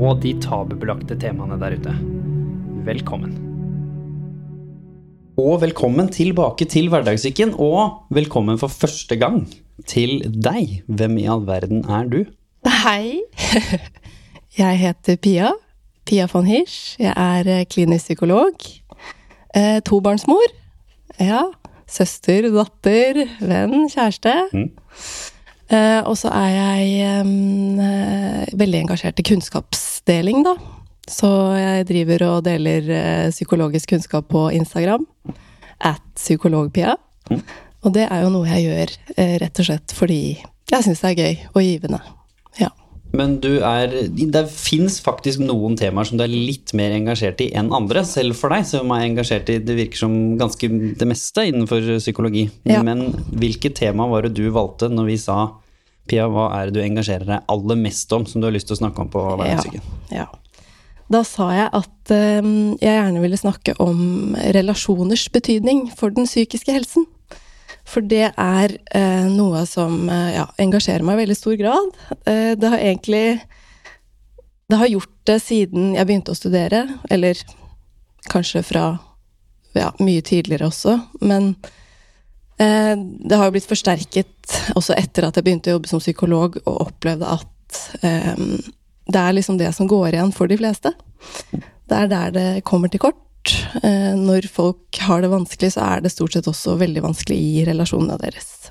og de tabubelagte temaene der ute. Velkommen. Og velkommen tilbake til Hverdagssyken, og velkommen for første gang til deg. Hvem i all verden er du? Hei. Jeg heter Pia. Pia von Hirsch. Jeg er eh, klinisk psykolog. Eh, tobarnsmor. Ja. Søster, datter, venn, kjæreste. Mm. Eh, og så er jeg eh, veldig engasjert i kunnskapsdeling, da. Så jeg driver og deler eh, psykologisk kunnskap på Instagram. At psykologpia. Mm. Og det er jo noe jeg gjør rett og slett fordi jeg syns det er gøy og givende. Ja. Men du er Det fins faktisk noen temaer som du er litt mer engasjert i enn andre, selv for deg, som er engasjert i Det virker som ganske det meste innenfor psykologi. Ja. Men hvilket tema var det du valgte når vi sa Pia, hva er det du engasjerer deg aller mest om, som du har lyst til å snakke om på Hverdagssyken? Ja. Da sa jeg at eh, jeg gjerne ville snakke om relasjoners betydning for den psykiske helsen. For det er eh, noe som eh, ja, engasjerer meg i veldig stor grad. Eh, det har egentlig Det har gjort det siden jeg begynte å studere, eller kanskje fra ja, mye tidligere også, men eh, det har jo blitt forsterket også etter at jeg begynte å jobbe som psykolog og opplevde at eh, det er liksom det som går igjen for de fleste. Det er der det kommer til kort. Eh, Når folk har det vanskelig, så er det stort sett også veldig vanskelig i relasjonene deres.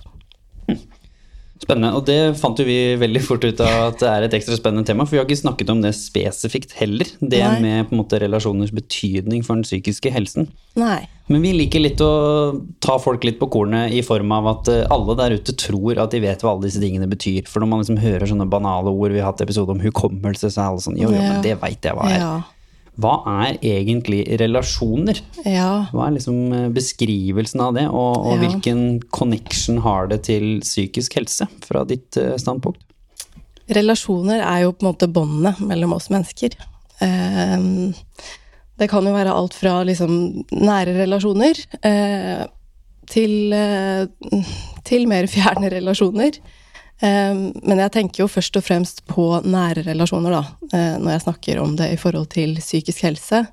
Spennende. Og det fant jo vi veldig fort ut av at det er et ekstra spennende tema, for vi har ikke snakket om det spesifikt heller. Det Nei. med på en måte relasjoners betydning for den psykiske helsen. Nei. Men vi liker litt å ta folk litt på kornet i form av at eh, alle der ute tror at de vet hva alle disse tingene betyr. For når man liksom hører sånne banale ord, vi har hatt episode om hukommelse, så er alle sånn jo, jo, men det veit jeg hva er. Ja. Hva er egentlig relasjoner? Ja. Hva er liksom eh, beskrivelsen av det, og, og Ja. hvilken connection har det til psykisk helse, fra ditt eh, standpunkt? Relasjoner er jo på en måte båndene mellom oss mennesker. Ehm, Det kan jo være alt fra liksom nære relasjoner eh, til, eh, til mer fjerne relasjoner. Ehm, Men jeg tenker jo først og fremst på nære relasjoner, da, eh, når jeg snakker om det i forhold til psykisk helse.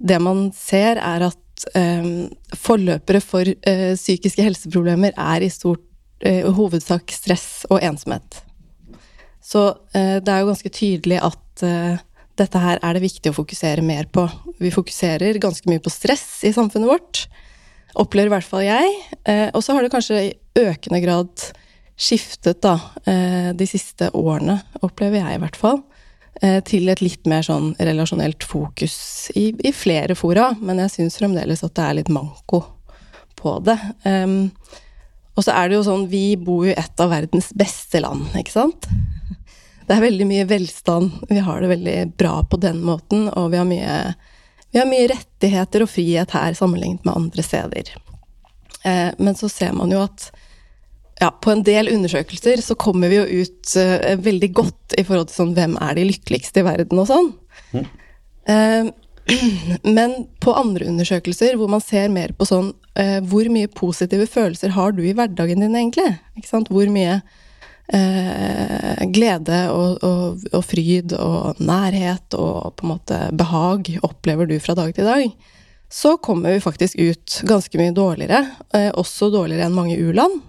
Det man ser, er at eh, forløpere for eh, psykiske helseproblemer er i stort eh, hovedsak stress og ensomhet. Så eh, det er jo ganske tydelig at eh, dette her er det viktig å fokusere mer på. Vi fokuserer ganske mye på stress i samfunnet vårt. Opplever i hvert fall jeg. Eh, og så har det kanskje i økende grad skiftet, da, eh, de siste årene, opplever jeg i hvert fall, eh, til et litt mer sånn relasjonelt fokus i, i flere fora. Men jeg syns fremdeles at det er litt manko på det. Um, og så er det jo sånn, vi bor jo i et av verdens beste land, ikke sant? Det er veldig mye velstand, vi har det veldig bra på den måten, og vi har mye, vi har mye rettigheter og frihet her sammenlignet med andre steder. Eh, men så ser man jo at ja, på en del undersøkelser så kommer vi jo ut uh, veldig godt i forhold til sånn hvem er de lykkeligste i verden og sånn. Eh, men på andre undersøkelser hvor man ser mer på sånn uh, Hvor mye positive følelser har du i hverdagen din, egentlig? Hvor mye glede og, og, og fryd og nærhet og på en måte behag opplever du fra dag til dag? Så kommer vi faktisk ut ganske mye dårligere, også dårligere enn mange u-land.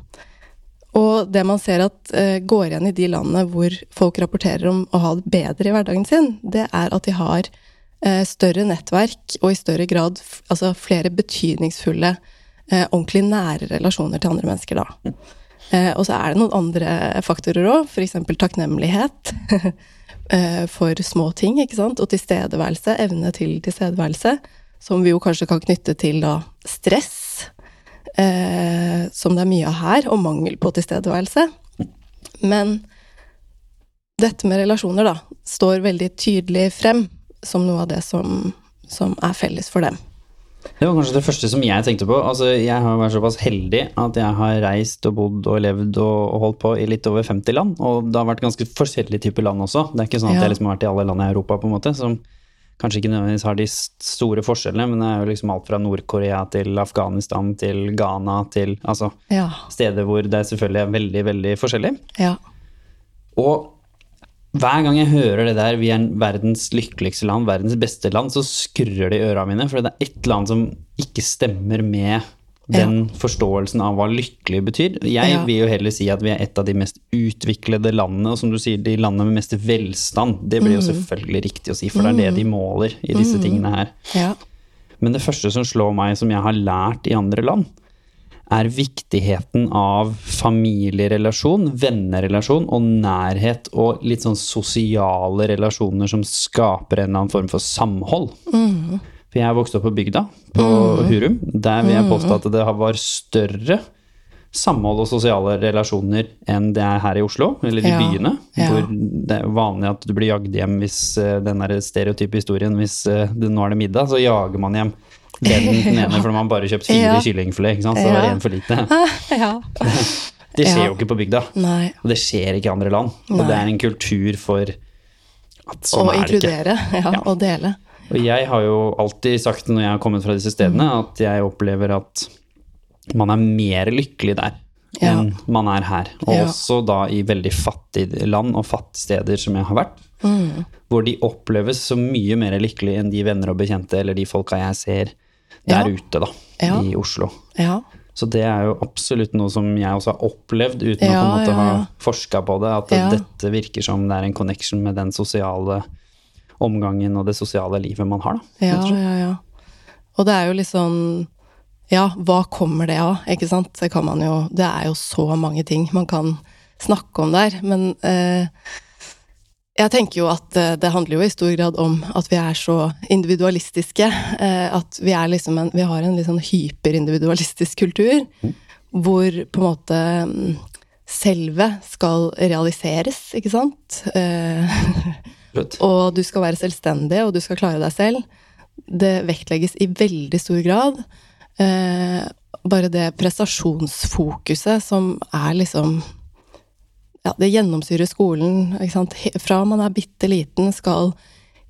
Og det man ser at eh, går igjen i de landene hvor folk rapporterer om å ha det bedre i hverdagen sin, det er at de har eh, større nettverk og i større grad altså flere betydningsfulle, eh, ordentlig nære relasjoner til andre mennesker, da. Og så er det noen andre faktorer òg, f.eks. takknemlighet for små ting, ikke sant, og tilstedeværelse, evne til tilstedeværelse, som vi jo kanskje kan knytte til da stress, eh, som det er mye av her, og mangel på tilstedeværelse. Men dette med relasjoner, da, står veldig tydelig frem som noe av det som, som er felles for dem. Det var kanskje det første som jeg tenkte på. Altså, jeg har vært såpass heldig at jeg har reist og bodd og levd og, holdt på i litt over 50 land. Og det har vært ganske forskjellige typer land også. Det er ikke sånn at Ja. jeg liksom har vært i alle land i Europa, på en måte. Som kanskje ikke nødvendigvis har de store forskjellene, men det er jo liksom alt fra Nord-Korea til Afghanistan til Ghana til Altså Ja. steder hvor det selvfølgelig er veldig, veldig forskjellig. Ja. Og hver gang jeg hører det der 'vi er verdens lykkeligste land', verdens beste land, så skurrer det i øra mine. For det er et eller annet som ikke stemmer med den forståelsen av hva lykkelig betyr. Jeg Ja. vil jo heller si at vi er et av de mest utviklede landene, og som du sier, de landene med mest velstand. Det blir jo Mm. selvfølgelig riktig å si, for det er det de måler i disse tingene her. Ja. Men det første som slår meg, som jeg har lært i andre land, er viktigheten av familierelasjon, vennerelasjon og nærhet og litt sånn sosiale relasjoner som skaper en eller annen form for samhold. For jeg vokste opp på bygda, på Hurum. Der vil jeg påstå at det har- var større samhold og sosiale relasjoner enn det er her i Oslo, eller i Ja, byene. ja. Hvor det er vanlig at du blir jagd hjem hvis eh, den der stereotype historien Hvis eh, det, nå er det middag, så jager man hjem Den, den ene fordi man bare kjøpt fire Ja. kyllingfilet. Så det var en for lite. ja. Det skjer jo ikke på bygda. Nei. Og det skjer ikke i andre land. Og det er en kultur for at sånn Å er det ikke. inkludere, ja, Ja. og dele. Og jeg har jo alltid sagt når jeg har kommet fra disse stedene, at jeg opplever at man er mer lykkelig der Ja. enn man er her. Og Ja. også da i veldig fattige land og fattige steder som jeg har vært. Mm. Hvor de oppleves så mye mer lykkelig enn de venner og bekjente eller de folka jeg ser der Ja. ute, da, i Oslo. Ja. Så det er jo absolutt noe som jeg også har opplevd, uten å på en måte ha forska på det. At dette virker som det er en connection med den sosiale omgangen og det sosiale livet man har, da. Ja, ja, ja. Og det er jo litt sånn Ja, hva kommer det av, ikke sant? Det kan man jo Det er jo så mange ting man kan snakke om der, men eh, jeg tenker jo at eh, det handler jo i stor grad om at vi er så individualistiske. Eh, at vi er liksom en Vi har en litt sånn hyperindividualistisk kultur. Hvor på en måte mm, selve skal realiseres, ikke sant? Absolutt. og du skal være selvstendig, og du skal klare deg selv. Det vektlegges i veldig stor grad. Eh, bare det prestasjonsfokuset som er liksom Ja, det gjennomsyrer skolen. Fra man er bitte liten skal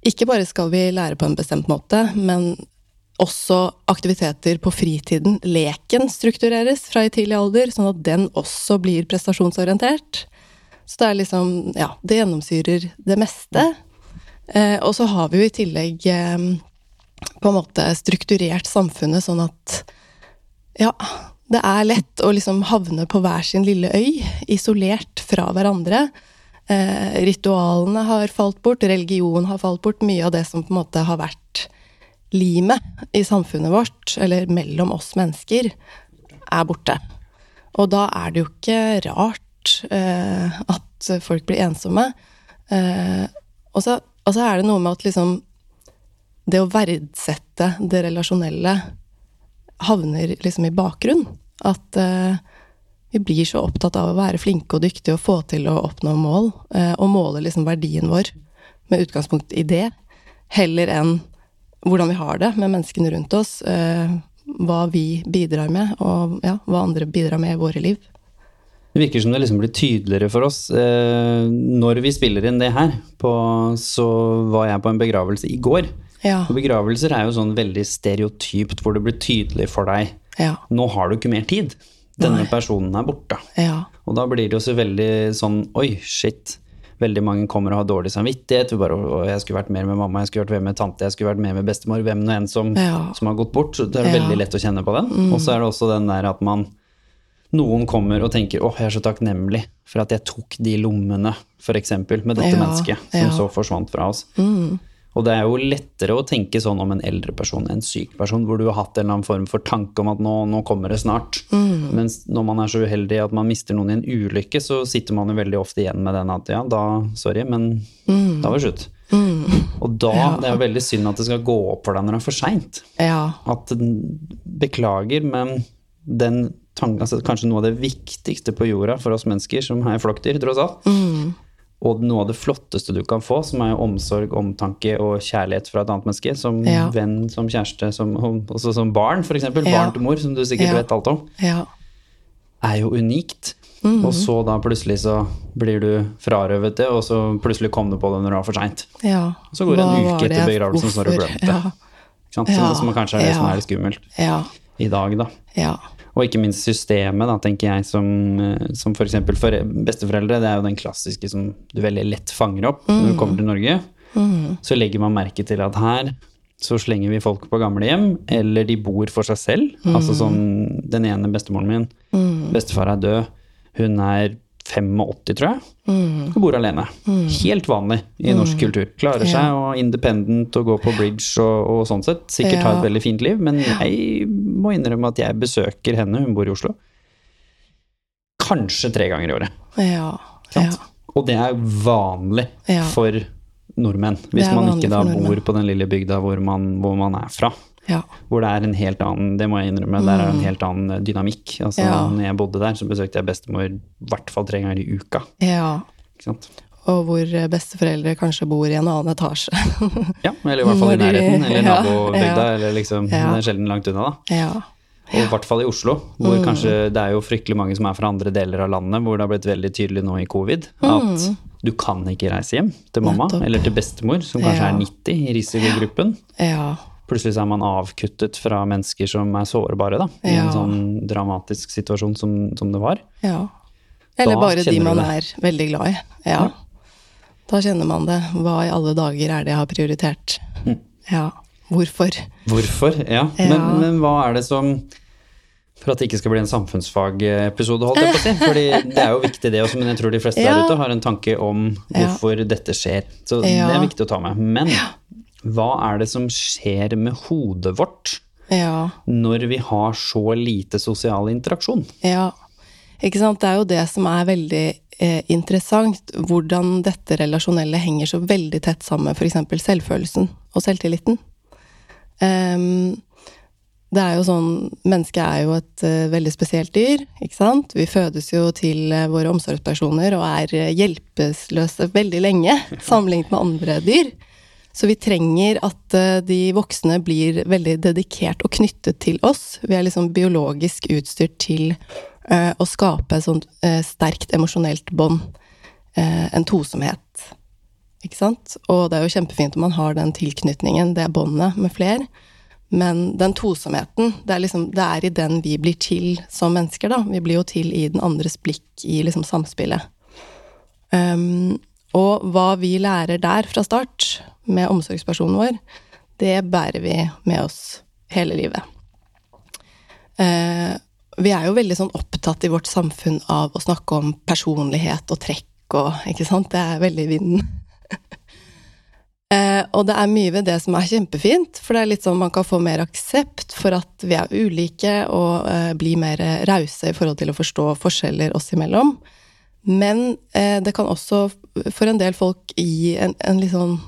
Ikke bare skal vi lære på en bestemt måte, men også aktiviteter på fritiden. Leken struktureres fra i tidlig alder, sånn at den også blir prestasjonsorientert. Så det er liksom Ja, det gjennomsyrer det meste. Eh, og så har vi jo i tillegg eh, på en måte strukturert samfunnet sånn at ja, det er lett å liksom havne på hver sin lille øy, isolert fra hverandre. Eh, ritualene har falt bort, religion har falt bort. Mye av det som på en måte har vært limet i samfunnet vårt, eller mellom oss mennesker, er borte. Og da er det jo ikke rart eh, at folk blir ensomme. Eh, og, så, og så er det noe med at liksom det å verdsette det relasjonelle havner liksom i bakgrunn. At eh, vi blir så opptatt av å være flinke og dyktige og få til å oppnå mål, eh, og måle liksom verdien vår med utgangspunkt i det, heller enn hvordan vi har det med menneskene rundt oss, eh, hva vi bidrar med, og ja, hva andre bidrar med i våre liv. Det virker som det liksom blir tydeligere for oss. Eh, når vi spiller inn det her, på, så var jeg på en begravelse i går. Ja, Og begravelser er jo sånn veldig stereotypt, hvor det blir tydelig for deg ja, nå har du ikke mer tid. Denne Nei. personen er borte. ja, Og da blir det jo så veldig sånn oi, shit. Veldig mange kommer og har dårlig samvittighet. Vi bare, jeg skulle vært mer med mamma, jeg skulle vært mer med tante, jeg skulle vært mer med bestemor. Hvem nå enn som, som har gått bort. Så det er veldig lett å kjenne på den. Og så er det også den der at man Noen kommer og tenker åh, jeg er så takknemlig for at jeg tok de lommene, f.eks. med dette Ja, mennesket som ja. så forsvant fra oss. Mm. Og det er jo lettere å tenke sånn om en eldre person, en syk person, hvor du har hatt en eller annen form for tanke om at nå, nå kommer det snart. Mm. Mens når man er så uheldig at man mister noen i en ulykke, så sitter man jo veldig ofte igjen med den at ja, da, sorry, men da var det slutt. Og da, Mm. Ja. det er jo veldig synd at det skal gå opp for deg når det er for seint. ja, At beklager, men den altså kanskje noe av det viktigste på jorda for oss mennesker, som er flokkdyr, tross alt, Mm. Og noe av det flotteste du kan få, som er omsorg, omtanke og kjærlighet fra et annet menneske, som Ja. venn, som kjæreste, som, også som barn, f.eks. Ja. Barn til mor, som du sikkert Ja. vet alt om, Ja. er jo unikt. Mhm. Og så da plutselig så blir du frarøvet det, og så plutselig kom du på det når det var for seint. ja. Så går det en uke etter begravelsen, så har du glemt det. Som, som kanskje er det som er litt skummelt Ja. i dag, da. Ja. Og ikke minst systemet, da, tenker jeg, som, eh, som f.eks. For, for besteforeldre. Det er jo den klassiske som du veldig lett fanger opp når du kommer til Norge. Så legger man merke til at her så slenger vi folk på gamlehjem, eller de bor for seg selv. Altså sånn den ene bestemoren min, bestefar er død, hun er 85, tror jeg, og bor alene. Helt vanlig i norsk kultur. Klarer seg og independent og går på bridge og, og sånn sett. Sikkert har et veldig fint liv, men jeg må innrømme at jeg besøker henne, hun bor i Oslo, kanskje tre ganger i året. Ja. Ja. Og det er vanlig Ja. for nordmenn, hvis man ikke da bor på den lille bygda hvor man, hvor man er fra. Ja. Hvor det er en helt annen, det må jeg innrømme, der er en helt annen dynamikk. Altså, Mm. Ja. når jeg bodde der, så besøkte jeg bestemor i hvert fall tre ganger i uka. ja. Ikke sant? Og hvor besteforeldre kanskje bor i en annen etasje. Ja, eller i hvert fall i nærheten, eller ja, nabobygda, ja. eller liksom, Ja. det er sjelden langt unna da. ja. Og i hvert fall i Oslo, Mm. hvor kanskje det er jo fryktelig mange som er fra andre deler av landet, hvor det har blitt veldig tydelig nå i covid at du kan ikke reise hjem til mamma Mm. Nettopp. eller til bestemor, som kanskje Ja. er 90 i risikogruppen. Ja. Plutselig er man avkuttet fra mennesker som er sårbare, da, i en sånn dramatisk situasjon som, som det var. ja. Eller Da bare de man er veldig glad i. Ja. Da kjenner man det. Hva i alle dager er det jeg har prioritert? Mm. Ja. Hvorfor? Hvorfor? Ja. Ja. Men, men hva er det som For at det ikke skal bli en samfunnsfagepisode, holdt jeg på å si. Fordi det er jo viktig det også, men jeg tror de fleste Ja. der ute har en tanke om Ja. hvorfor dette skjer. Så Ja. det er viktig å ta med. Men hva er det som skjer med hodet vårt Ja. når vi har så lite sosial interaksjon? Ja, ikke sant. Det er jo det som er veldig eh, interessant. Hvordan dette relasjonelle henger så veldig tett sammen med f.eks. selvfølelsen og selvtilliten. Um, det er jo sånn Mennesket er jo et uh, veldig spesielt dyr, ikke sant. Vi fødes jo til uh, våre omsorgspersoner og er eh, hjelpeløse veldig lenge sammenlignet med andre dyr. Så vi trenger at eh, de voksne blir veldig dedikert og knyttet til oss. Vi er liksom biologisk utstyrt til eh, å skape et sånt eh, sterkt emosjonelt bånd. En tosomhet. Ikke sant? Og det er jo kjempefint om man har den tilknytningen, det båndet, med fler. Men den tosomheten, det er, liksom, det er i den vi blir til som mennesker, da. Vi blir jo til i den andres blikk, i liksom samspillet. Um, og hva vi lærer der fra start, med omsorgspersonen vår, det bærer vi med oss hele livet. Eh, vi er jo veldig sånn opptatt i vårt samfunn av å snakke om personlighet og trekk og Ikke sant? Det er veldig vinden. eh, og det er mye ved det som er kjempefint, for det er litt sånn man kan få mer aksept for at vi er ulike, og eh, bli mer rause i forhold til å forstå forskjeller oss imellom. Men eh, det kan også for en del folk gi en, en litt sånn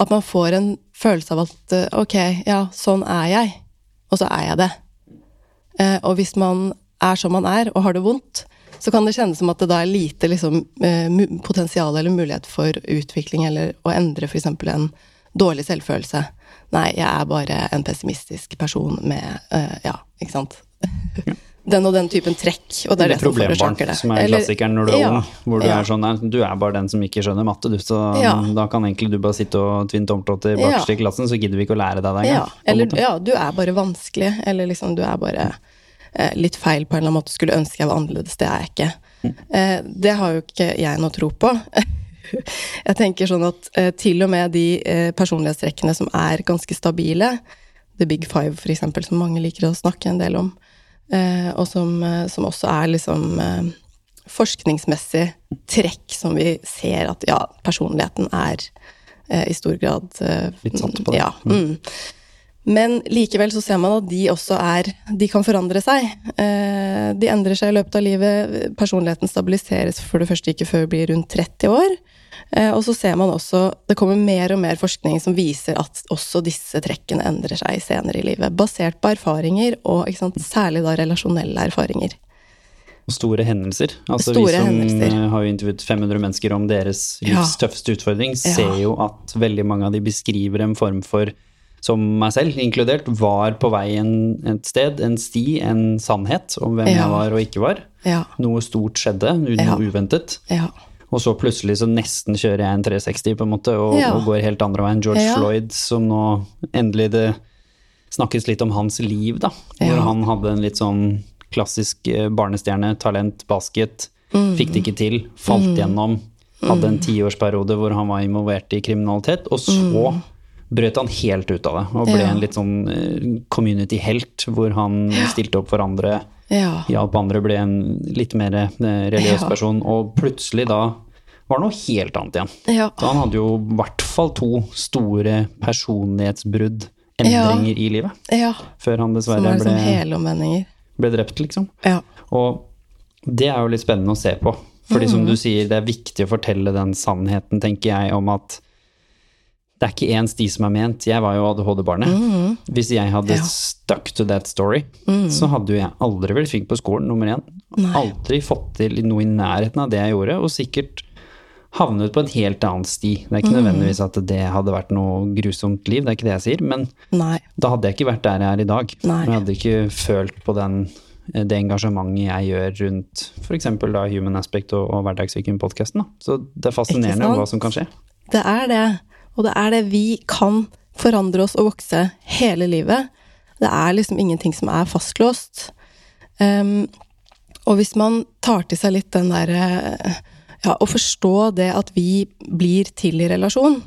At man får en følelse av at eh, ok, ja, sånn er jeg, og så er jeg det. Eh, og hvis man er som man er, og har det vondt, så kan det kjennes som at det da er lite liksom, eh, potensial eller mulighet for utvikling eller å endre f.eks. en dårlig selvfølelse. Nei, jeg er bare en pessimistisk person med Ja, ikke sant. Den og den typen trekk, og det er Eller det som forårsaker det. som er klassikeren når du er ja, ung. Hvor du ja. er sånn Du er bare den som ikke skjønner matte, du. Så Ja. da kan egentlig du bare sitte og tvinne tommeltotter bakerst i klassen, så gidder vi ikke å lære deg det engang. Ja. eller ja, du er bare vanskelig, eller liksom du er bare eh, litt feil på en eller annen måte. Skulle ønske jeg var annerledes, det er jeg ikke. Mm. Eh, det har jo ikke jeg noe tro på. jeg tenker sånn at eh, til og med de eh, personlighetstrekkene som er ganske stabile, The Big Five eksempel, som mange liker å snakke en del om, og som, eh, som også er liksom eh, forskningsmessig trekk som vi ser at ja, personligheten er eh, i stor grad eh, Litt satt på det. Ja. Mm. Men likevel så ser man at de også er De kan forandre seg. Eh, de endrer seg i løpet av livet. Personligheten stabiliseres for det første ikke før vi blir rundt 30 år. Eh, og så ser man også Det kommer mer og mer forskning som viser at også disse trekkene endrer seg senere i livet. Basert på erfaringer, og sant, særlig da relasjonelle erfaringer. Og store hendelser. Altså Store vi som hendelser. eh, har jo intervjuet 500 mennesker om deres livs Ja. tøffeste utfordring, Ja. ser jo at veldig mange av de beskriver en form for, som meg selv inkludert, var på vei en, et sted, en sti, en sannhet om hvem Ja. jeg var og ikke var. Ja. Noe stort skjedde, noe Ja. uventet. Ja. Og så plutselig så nesten kjører jeg en 360 på en måte, og, Ja. og går helt andre veien. George Ja. Floyd, som nå endelig det snakkes litt om hans liv, da. Hvor Ja. han hadde en litt sånn klassisk eh, barnestjerne, talent, basket. Mm. Fikk det ikke til, falt gjennom. Hadde en tiårsperiode hvor han var involvert i kriminalitet, og så brøt han helt ut av det. Og ble Mm. Ja. en litt sånn eh, community-helt, hvor han stilte opp for andre Ja. hjalp andre, ble en litt mer eh, religiøs Ja. person, og plutselig da var det noe helt annet igjen. Ja. Så han hadde jo i hvert fall to store personlighetsbrudd, endringer i livet, ja. før han dessverre er liksom ble, ble drept, liksom. Ja. Og det er jo litt spennende å se på. Fordi som du sier, det er viktig å fortelle den sannheten, tenker jeg, om at det er ikke én sti som er ment. Jeg var jo ADHD-barnet. Hvis jeg hadde Ja. stuck to that story, så hadde jo jeg aldri blitt flink på skolen, nummer én. Nei. Aldri fått til noe i nærheten av det jeg gjorde, og sikkert havnet på en helt annen sti. Det er ikke nødvendigvis at det hadde vært noe grusomt liv, det er ikke det jeg sier, men Nei. da hadde jeg ikke vært der jeg er i dag. Nei. Jeg hadde ikke følt på den, det engasjementet jeg gjør rundt f.eks. Human Aspect og, og Hverdagssyken-podkasten. Så det er fascinerende hva som kan skje. Det er det. Og det er det vi kan forandre oss og vokse hele livet. Det er liksom ingenting som er fastlåst. Um, og hvis man tar til seg litt den derre Ja, å forstå det at vi blir til i relasjon,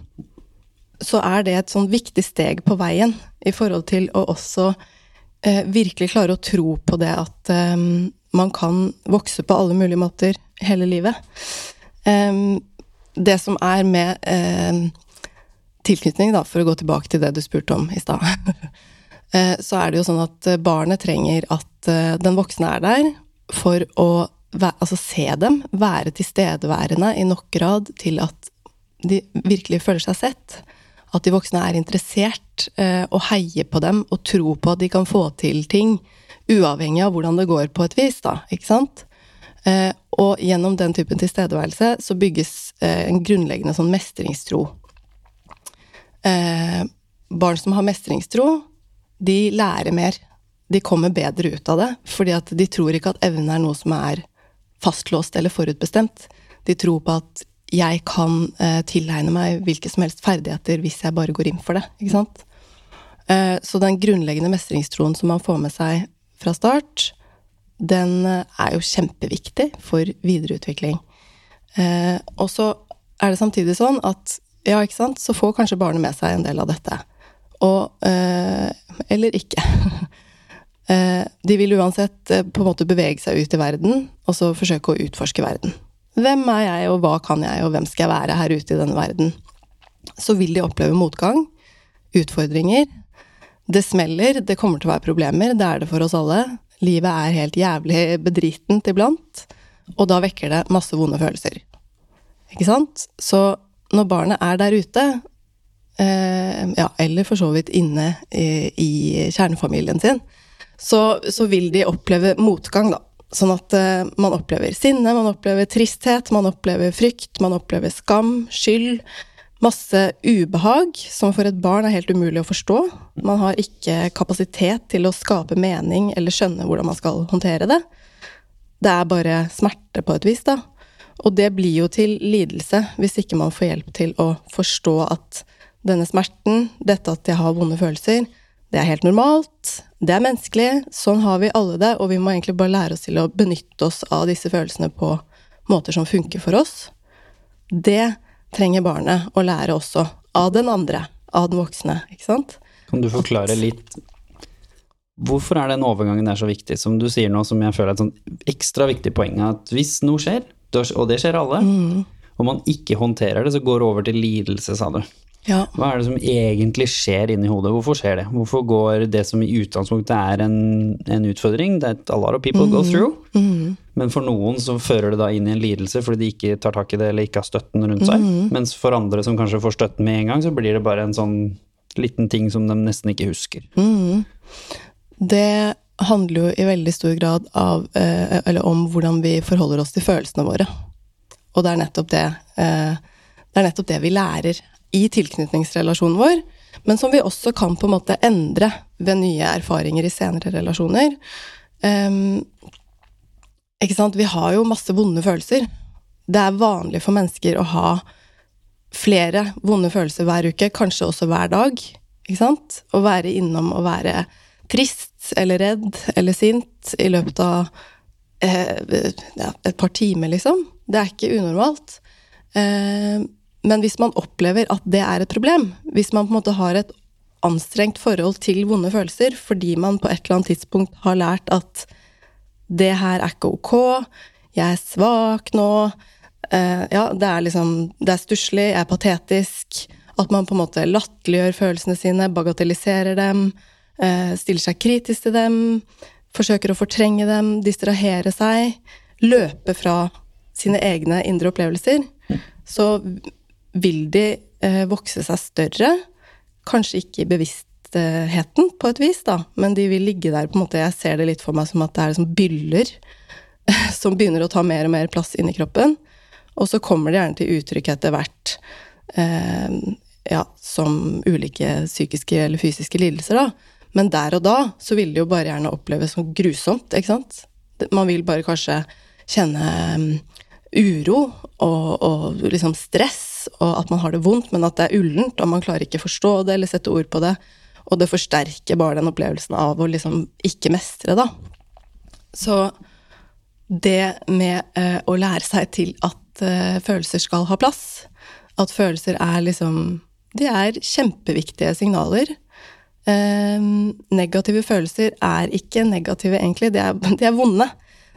så er det et sånn viktig steg på veien i forhold til å også eh, virkelig klare å tro på det at ehm, man kan vokse på alle mulige måter hele livet. Ehm, det som er med ehm, tilknytning, da, for å gå tilbake til det du spurte om i stad, eh, så er det jo sånn at eh, barnet trenger at eh, den voksne er der for å altså se dem, være tilstedeværende i nok grad til at de virkelig føler seg sett. At de voksne er interessert og heier på dem og tror på at de kan få til ting, uavhengig av hvordan det går på et vis, da, ikke sant? Og gjennom den typen tilstedeværelse så bygges en grunnleggende sånn mestringstro. Eh, barn som har mestringstro, de lærer mer. De kommer bedre ut av det, fordi at de tror ikke at evne er noe som er fastlåst eller forutbestemt. De tror på at jeg kan eh, tilegne meg hvilke som helst ferdigheter hvis jeg bare går inn for det. ikke sant? Eh, så den grunnleggende mestringstroen som man får med seg fra start, den eh, er jo kjempeviktig for videreutvikling. Eh, og så er det samtidig sånn at ja, ikke sant, så får kanskje barnet med seg en del av dette. Og eh, Eller ikke. eh, de vil uansett eh, på en måte bevege seg ut i verden, og så forsøke å utforske verden. Hvem er jeg, og hva kan jeg, og hvem skal jeg være her ute i denne verden? Så vil de oppleve motgang, utfordringer. Det smeller, det kommer til å være problemer, det er det for oss alle. Livet er helt jævlig bedritent iblant, og da vekker det masse vonde følelser. Ikke sant? Så når barnet er der ute, eh, ja, eller for så vidt inne i, kjernefamilien sin, så, så vil de oppleve motgang, da. Sånn at eh, man opplever sinne, man opplever tristhet, man opplever frykt, man opplever skam, skyld. Masse ubehag, som for et barn er helt umulig å forstå. Man har ikke kapasitet til å skape mening eller skjønne hvordan man skal håndtere det. Det er bare smerte på et vis, da. Og det blir jo til lidelse hvis ikke man får hjelp til å forstå at denne smerten, dette at jeg har vonde følelser, det er helt normalt, det er menneskelig, sånn har vi alle det, og vi må egentlig bare lære oss til å benytte oss av disse følelsene på måter som funker for oss. Det trenger barnet å lære også, av den andre, av den voksne, ikke sant? Kan du forklare litt Hvorfor er den overgangen der så viktig, som du sier nå, som jeg føler er et sånn ekstra viktig poeng, at hvis noe skjer, og det skjer alle, Om man ikke håndterer det, så går det over til lidelse, sa du. Ja. Hva er det som egentlig skjer inni hodet? Hvorfor skjer det? Hvorfor går det som i utgangspunktet er en, en utfordring, that a lot of people go through, men for noen så fører det da inn i en lidelse fordi de ikke tar tak i det eller ikke har støtten rundt seg, mens for andre som kanskje får støtten med en gang, så blir det bare en sånn liten ting som de nesten ikke husker. Det handler jo i veldig stor grad av, eh, om hvordan vi forholder oss til følelsene våre. Og det er nettopp det, eh, det er nettopp det vi lærer i tilknytningsrelasjonen vår, men som vi også kan på en måte endre ved nye erfaringer i senere relasjoner. Um, ikke sant? Vi har jo masse vonde følelser. Det er vanlig for mennesker å ha flere vonde følelser hver uke, kanskje også hver dag. Ikke sant? Å være innom og være trist eller redd eller sint i løpet av eh, et par timer, liksom. Det er ikke unormalt. Eh, men hvis man opplever at det er et problem, hvis man på en måte har et anstrengt forhold til vonde følelser fordi man på et eller annet tidspunkt har lært at det her er ikke ok, jeg er svak nå, eh, ja, det er liksom Det er stusslig, jeg er patetisk. At man på en måte latterliggjør følelsene sine, bagatelliserer dem, stiller seg kritisk til dem, forsøker å fortrenge dem, distrahere seg, løpe fra sine egne indre opplevelser, så vil de eh, vokse seg større. Kanskje ikke i bevisstheten, på et vis, da, men de vil ligge der på en måte Jeg ser det litt for meg som at det er liksom byller som begynner å ta mer og mer plass inni kroppen. Og så kommer det gjerne til uttrykk etter hvert, eh, ja, som ulike psykiske eller fysiske lidelser, da. Men der og da så vil det jo bare gjerne oppleves som grusomt, ikke sant. Man vil bare kanskje kjenne um, uro og, og, liksom stress, og at man har det vondt, men at det er ullent, og man klarer ikke forstå det eller sette ord på det. Og det forsterker bare den opplevelsen av å liksom ikke mestre, da. Så det med uh, å lære seg til at uh, følelser skal ha plass, at følelser er liksom De er kjempeviktige signaler. Uh, negative følelser er ikke negative, egentlig. De er, de er vonde.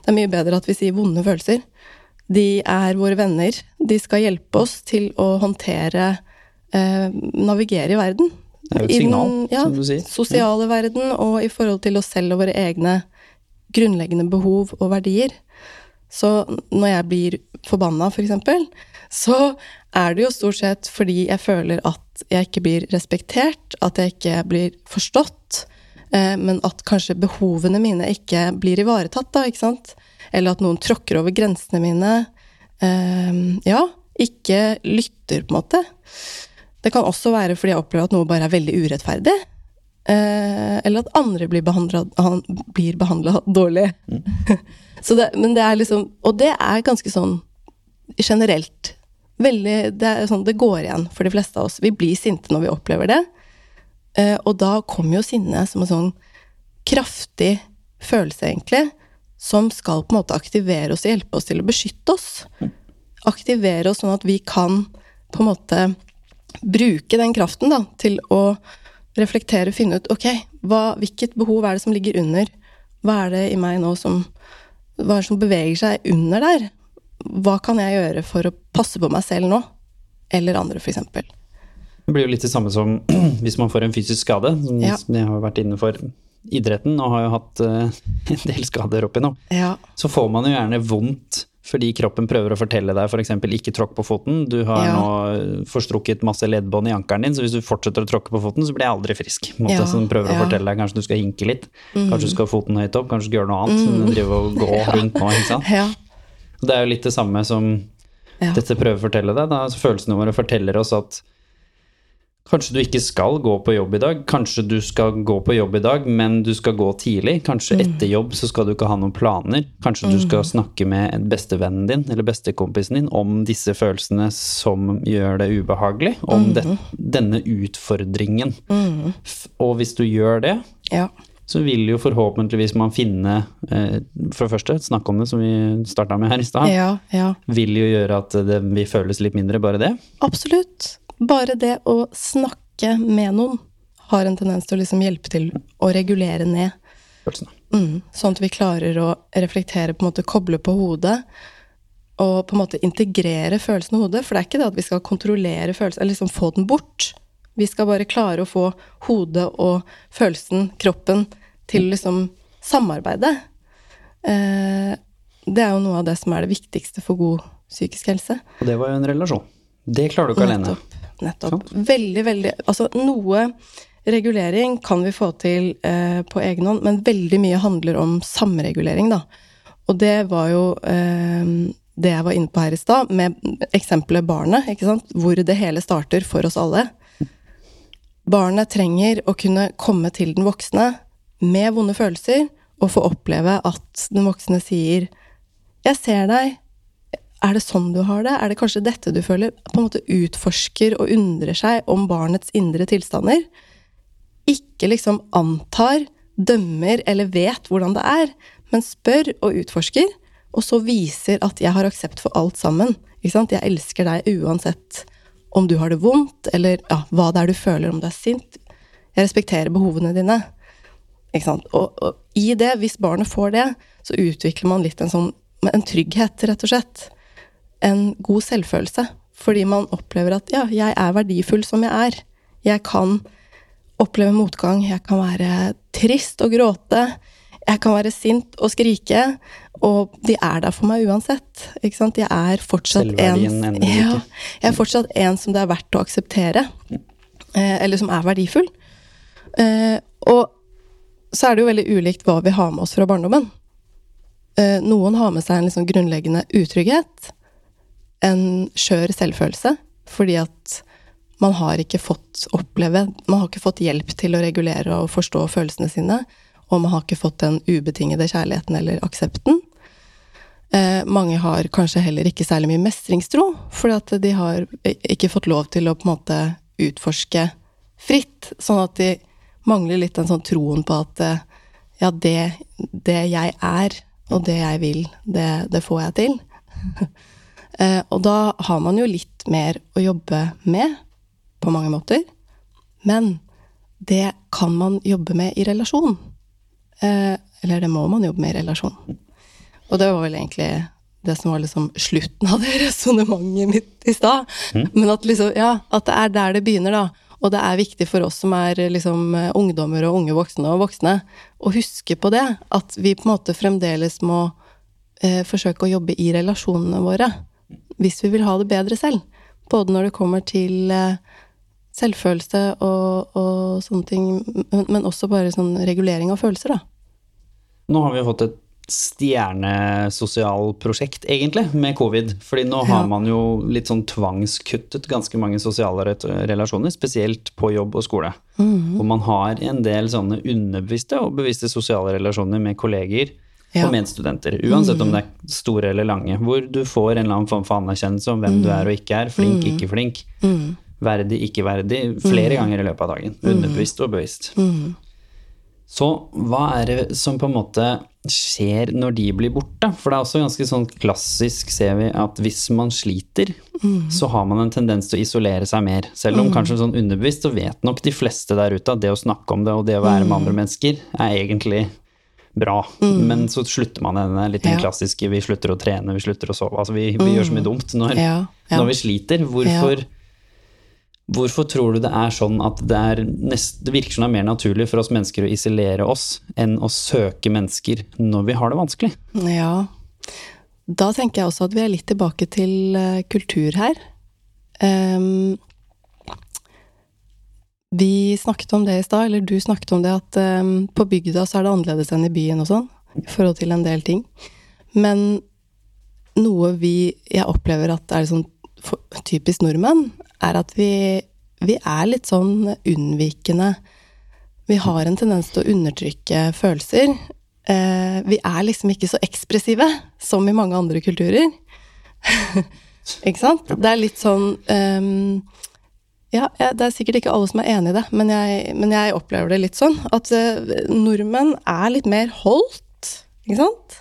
Det er mye bedre at vi sier vonde følelser. De er våre venner. De skal hjelpe oss til å håndtere uh, Navigere i verden. Det er jo et signal, den, ja, som du sier. Sosiale verden, og i forhold til oss selv og våre egne grunnleggende behov og verdier. Så når jeg blir forbanna, for eksempel, så er det jo stort sett fordi jeg føler at jeg ikke blir respektert, at jeg ikke blir forstått, eh, men at kanskje behovene mine ikke blir ivaretatt, da, ikke sant? Eller at noen tråkker over grensene mine. Eh, ja, ikke lytter, på en måte. Det kan også være fordi jeg opplever at noe bare er veldig urettferdig. Eh, eller at andre blir behandla dårlig. Så det, men det er liksom Og det er ganske sånn generelt. Veldig Det er sånn det går igjen for de fleste av oss. Vi blir sinte når vi opplever det. Eh, og da kommer jo sinnet som en sånn kraftig følelse, egentlig, som skal på en måte aktivere oss og hjelpe oss til å beskytte oss. Aktivere oss sånn at vi kan på en måte bruke den kraften da, til å reflektere, og finne ut ok, hva, hvilket behov er det som ligger under? Hva er det i meg nå som Hva er det som beveger seg under der? Hva kan jeg gjøre for å passe på meg selv nå? Eller andre, for eksempel. Det blir jo litt det samme som hvis man får en fysisk skade. Som Ja. Jeg har vært innenfor idretten og har jo hatt eh, en del skader oppi nå. Ja. Så får man jo gjerne vondt fordi kroppen prøver å fortelle deg f.eks. ikke tråkk på foten. Du har Ja. nå forstrukket masse leddbånd i ankelen din, så hvis du fortsetter å tråkke på foten, så blir jeg aldri frisk. Måte, Ja, så den prøver å fortelle deg kanskje du skal hinke litt. Kanskje du skal ha foten høyt opp, kanskje du skal gjøre noe annet. Mm. Men drive og gå rundt nå, ikke sant. Det er jo litt det samme som Ja. dette prøver å fortelle deg. Da. Altså, følelsene våre forteller oss at kanskje du ikke skal gå på jobb i dag. Kanskje du skal gå på jobb i dag, men du skal gå tidlig. Kanskje etter jobb så skal du ikke ha noen planer. Kanskje du skal snakke med bestevennen din eller bestekompisen din om disse følelsene som gjør det ubehagelig. Om det, denne utfordringen. Og hvis du gjør det, ja. Så vil jo forhåpentligvis man finne eh, For det første, snakke om det, som vi starta med her i stad. Ja, ja. Vil jo gjøre at det vil føles litt mindre, bare det. Absolutt. Bare det å snakke med noen har en tendens til å liksom hjelpe til å regulere ned. Mm, sånn at vi klarer å reflektere, på en måte koble på hodet. Og på en måte integrere følelsen i hodet. For det er ikke det at vi skal kontrollere følelsen, eller liksom få den bort. Vi skal bare klare å få hodet og følelsen, kroppen, til liksom samarbeide. Eh, det er jo noe av det som er det viktigste for god psykisk helse. Og det var jo en relasjon. Det klarer du ikke alene. Nettopp. nettopp. Veldig, veldig Altså, noe regulering kan vi få til eh, på egen hånd, men veldig mye handler om samregulering, da. Og det var jo eh, det jeg var inne på her i stad, med eksempelet barnet, ikke sant, hvor det hele starter for oss alle. Barnet trenger å kunne komme til den voksne med vonde følelser og få oppleve at den voksne sier 'Jeg ser deg. Er det sånn du har det? Er det kanskje dette du føler?' På en måte utforsker og undrer seg om barnets indre tilstander. Ikke liksom antar, dømmer eller vet hvordan det er, men spør og utforsker, og så viser at 'jeg har aksept for alt sammen'. Ikke sant? 'Jeg elsker deg uansett om du har det vondt, eller ja, hva det er du føler, om du er sint'. Jeg respekterer behovene dine. Og, og i det, hvis barnet får det, så utvikler man litt en sånn en trygghet, rett og slett. En god selvfølelse. Fordi man opplever at ja, jeg er verdifull som jeg er. Jeg kan oppleve motgang, jeg kan være trist og gråte. Jeg kan være sint og skrike, og de er der for meg uansett. Ikke sant? Jeg er fortsatt en ja, Jeg er fortsatt en som det er verdt å akseptere. Eh, eller som er verdifull. Eh, og så er det jo veldig ulikt hva vi har med oss fra barndommen. Eh, noen har med seg en liksom grunnleggende utrygghet. En skjør selvfølelse. Fordi at man har ikke fått oppleve Man har ikke fått hjelp til å regulere og forstå følelsene sine. Og man har ikke fått den ubetingede kjærligheten eller aksepten. Eh, mange har kanskje heller ikke særlig mye mestringstro, fordi at de har ikke fått lov til å på en måte utforske fritt. Sånn at de mangler litt den sånn troen på at eh, ja, det, det, jeg er, og det jeg vil, det, det får jeg til. eh, og da har man jo litt mer å jobbe med, på mange måter. Men det kan man jobbe med i relasjon. Eh, eller det må man jobbe med i relasjon. Og det var vel egentlig det som var liksom slutten av det resonnementet mitt i stad. Mm. Men at, liksom, ja, at det er der det begynner, da. Og det er viktig for oss som er liksom ungdommer og unge voksne og voksne, å huske på det. At vi på en måte fremdeles må eh, forsøke å jobbe i relasjonene våre. Hvis vi vil ha det bedre selv. Både når det kommer til eh, selvfølelse og, og sånne ting, men, men, også bare sånn regulering av følelser, da. Nå har vi fått et stjernesosialprosjekt, egentlig, med covid. Fordi nå ja. har man jo litt sånn tvangskuttet ganske mange sosiale relasjoner, spesielt på jobb og skole. Mm. Og man har en del sånne underbevisste og bevisste sosiale relasjoner med kolleger ja. og medstudenter. Uansett om det er store eller lange. Hvor du får en eller annen form for anerkjennelse om hvem mm. du er og ikke er. Flink, mm. ikke flink. Mm. Verdig, ikke verdig. Flere mm. ganger i løpet av dagen. Underbevisst og bevisst. Så hva er det som på en måte skjer når de blir borte? For det er også ganske sånn klassisk, ser vi, at hvis man sliter, mm. så har man en tendens til å isolere seg mer. Selv om mm. kanskje sånn underbevisst så vet nok de fleste der ute at det å snakke om det og det å være med mm. andre mennesker er egentlig bra. Mm. Men så slutter man denne litt den ja. klassiske vi slutter å trene, vi slutter å sove. Altså vi, vi gjør så mye mm. dumt når, ja. Ja. når vi sliter. Hvorfor Hvorfor tror du det er sånn at det, er nest, det virker som det er mer naturlig for oss mennesker å isolere oss enn å søke mennesker når vi har det vanskelig? Ja, da tenker jeg også at vi er litt tilbake til uh, kultur her. Um, vi snakket om det i stad, eller du snakket om det, at um, på bygda så er det annerledes enn i byen og sånn, i forhold til en del ting. Men noe vi Jeg opplever at er sånn typisk nordmenn, er at vi, vi er litt sånn unnvikende. Vi har en tendens til å undertrykke følelser. Eh, vi er liksom ikke så ekspressive som i mange andre kulturer. ikke sant? Det er litt sånn um, ja, det er sikkert ikke alle som er enig i det, men jeg, men jeg opplever det litt sånn. At uh, nordmenn er litt mer holdt, ikke sant?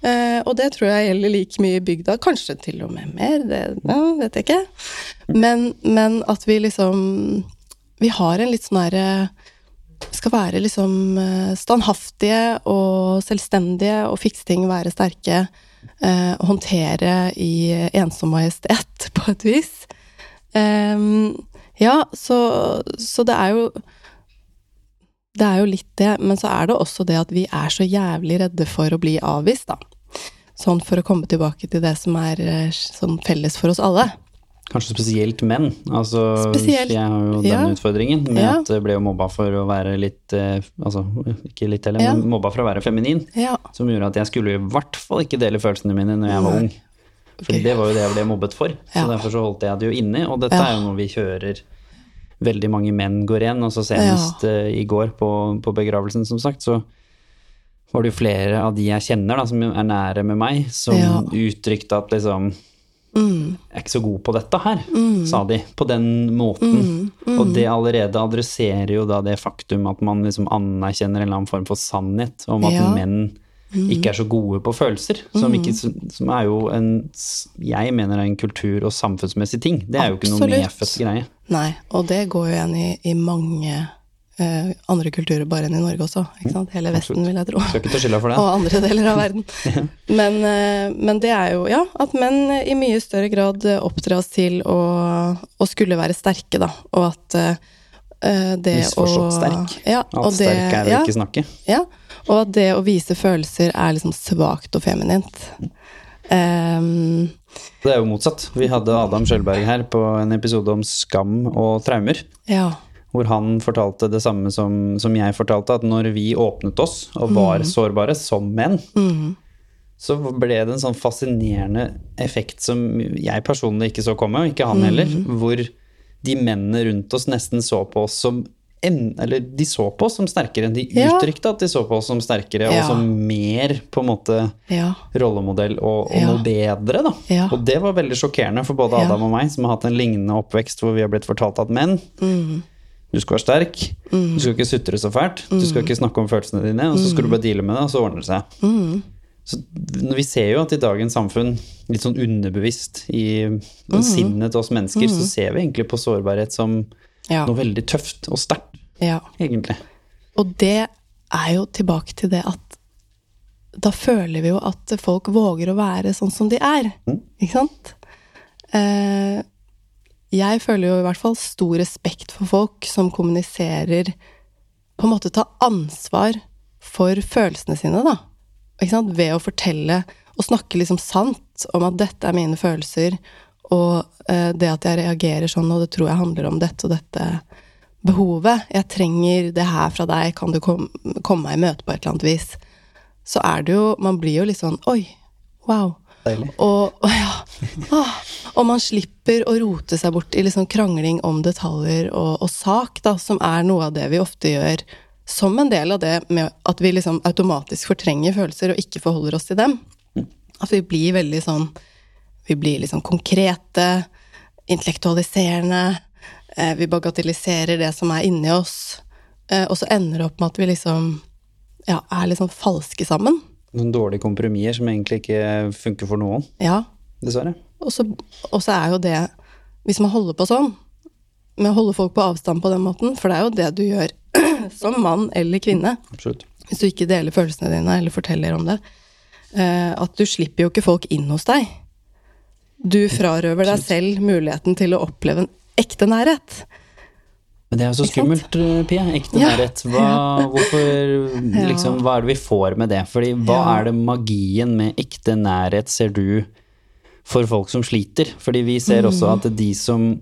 Uh, og det tror jeg gjelder like mye i bygda, kanskje til og med mer, det ja, vet jeg ikke. Men, men, at vi liksom Vi har en litt sånn herre Skal være liksom uh, standhaftige og selvstendige og fikse ting, være sterke. Uh, håndtere i ensom majestet, på et vis. Um, ja, så, så det er jo det er jo litt det, men så er det også det at vi er så jævlig redde for å bli avvist, da. Sånn for å komme tilbake til det som er sånn felles for oss alle. Kanskje spesielt menn. Altså, Spesielt, jeg har jo den ja. utfordringen med Ja. at jeg ble jo mobba for å være litt eh, Altså, ikke litt heller, Ja. men mobba for å være feminin. Ja. Som gjorde at jeg skulle i hvert fall ikke dele følelsene mine når jeg var ung. For det var jo det jeg ble mobbet for. Så derfor så holdt jeg det jo inne. Og dette er jo noe vi hører veldig mange menn går igjen. Og så senest eh, i går på, på begravelsen, som sagt, så var det jo flere av de jeg kjenner da, som er nære med meg, som Ja. uttrykte at liksom Mm. jeg er ikke så god på dette her, sa de. På den måten. Mm. Og det allerede adresserer jo da det faktum at man liksom anerkjenner en eller annen form for sannhet om at Ja. Mm. menn ikke er så gode på følelser. Som, ikke, som er jo en Jeg mener er en kultur- og samfunnsmessig ting. Det er jo ikke noe medfødt greie. Nei, og det går jo igjen i, i mange uh, andre kulturer bare enn i Norge også. Ikke sant? Hele Vesten, vil jeg tro. Skal ikke ta skylda for det. Og andre deler av verden. Men, uh, men det er jo, ja, at menn i mye større grad eh, oppdras til å, å skulle være sterke, da. Og at uh, det å Misforstått sterk. Ja, At det, sterk er å ja, ikke snakke. ja, og at det å vise følelser er liksom svakt og feminint. Um, Det er jo motsatt. Vi hadde Adam Skjølberg her på en episode om skam og traumer. ja. Hvor han fortalte det samme som, som jeg fortalte, at når vi åpnet oss og var sårbare som menn, så ble det en sånn fascinerende effekt som jeg personlig ikke så komme, og ikke han heller, hvor de mennene rundt oss nesten så på oss som eller de så på oss som sterkere enn de uttrykte at de så på oss som sterkere, Ja. og som mer på en måte Ja. rollemodell og, og Ja. noe bedre, da. Og det var veldig sjokkerende for både. Adam og meg, som har hatt en lignende oppvekst hvor vi har blitt fortalt at menn Mm. du skal være sterk, du skal ikke sutre så fælt, du skal ikke snakke om følelsene dine, og så skal du bare deale med det, og så ordner det seg. Så når vi ser jo at i dagens samfunn, litt sånn underbevisst i sinnet til oss mennesker, så ser vi egentlig på sårbarhet som Ja. noe veldig tøft og sterkt, ja. egentlig. Og det er jo tilbake til det at da føler vi jo at folk våger å være sånn som de er. Ikke sant? Eh, jeg føler jo i hvert fall stor respekt for folk som kommuniserer På en måte ta ansvar for følelsene sine, da. Ikke sant? Ved å fortelle og snakke liksom sant om at dette er mine følelser, og eh, det at jeg reagerer sånn, og det tror jeg handler om dette og dette behovet. Jeg trenger det her fra deg, kan du kom, komme meg i møte på et eller annet vis? Så er det jo Man blir jo litt sånn Oi, wow. Deilig. Og, og, ja, ah, og man slipper å rote seg bort i liksom krangling om detaljer og, og sak, da, som er noe av det vi ofte gjør som en del av det med at vi liksom automatisk fortrenger følelser og ikke forholder oss til dem. At vi blir veldig sånn Vi blir liksom konkrete, intellektualiserende, eh, vi bagatelliserer det som er inni oss, eh, og så ender det opp med at vi liksom ja, er litt sånn falske sammen. Noen dårlige kompromisser som egentlig ikke funker for noen, Ja, dessverre. Og så, og så er jo det Hvis man holder på sånn, med å holde folk på avstand på den måten, for det er jo det du gjør som mann eller kvinne, Absolutt. hvis du ikke deler følelsene dine eller forteller om det, eh, at du slipper jo ikke folk inn hos deg. Du frarøver deg selv muligheten til å oppleve en ekte nærhet. Men det er jo så skummelt, eh, Pia. Ekte Ja. nærhet. Hva, hvorfor, liksom, hva er det vi får med det? Fordi hva er det magien med ekte nærhet, ser du, for folk som sliter? Fordi vi ser også Mm. at de som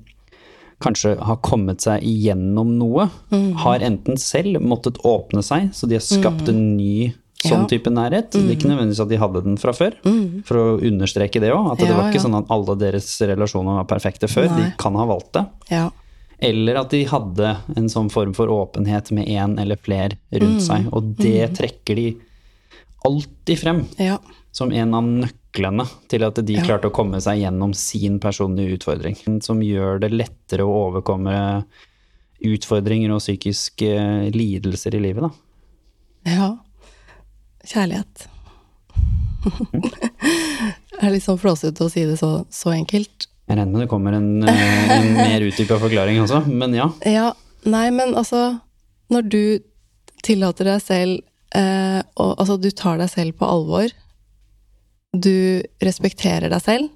kanskje har kommet seg igjennom noe, Mm. har enten selv måttet åpne seg, så de har skapt en ny sånn Ja. type nærhet. Det er ikke nødvendigvis at de hadde den fra før, for å understreke det òg. At det Ja, var ikke ja. sånn at alle deres relasjoner var perfekte før. De kan ha valgt det. Ja. Eller at de hadde en sånn form for åpenhet med én eller flere rundt seg. Og det trekker de alltid frem ja. som en av nøklene til at de klarte å komme seg gjennom sin personlige utfordring. Som gjør det lettere å overkomme utfordringer og psykiske lidelser i livet, da. Ja. Kjærlighet. det er litt sånn flåsete å si det så, så enkelt. Jeg regner med det kommer en, eh, en mer utdypa forklaring også, men ja. Ja, nei, men altså Når du tillater deg selv eh, og, Altså, du tar deg selv på alvor. Du respekterer deg selv.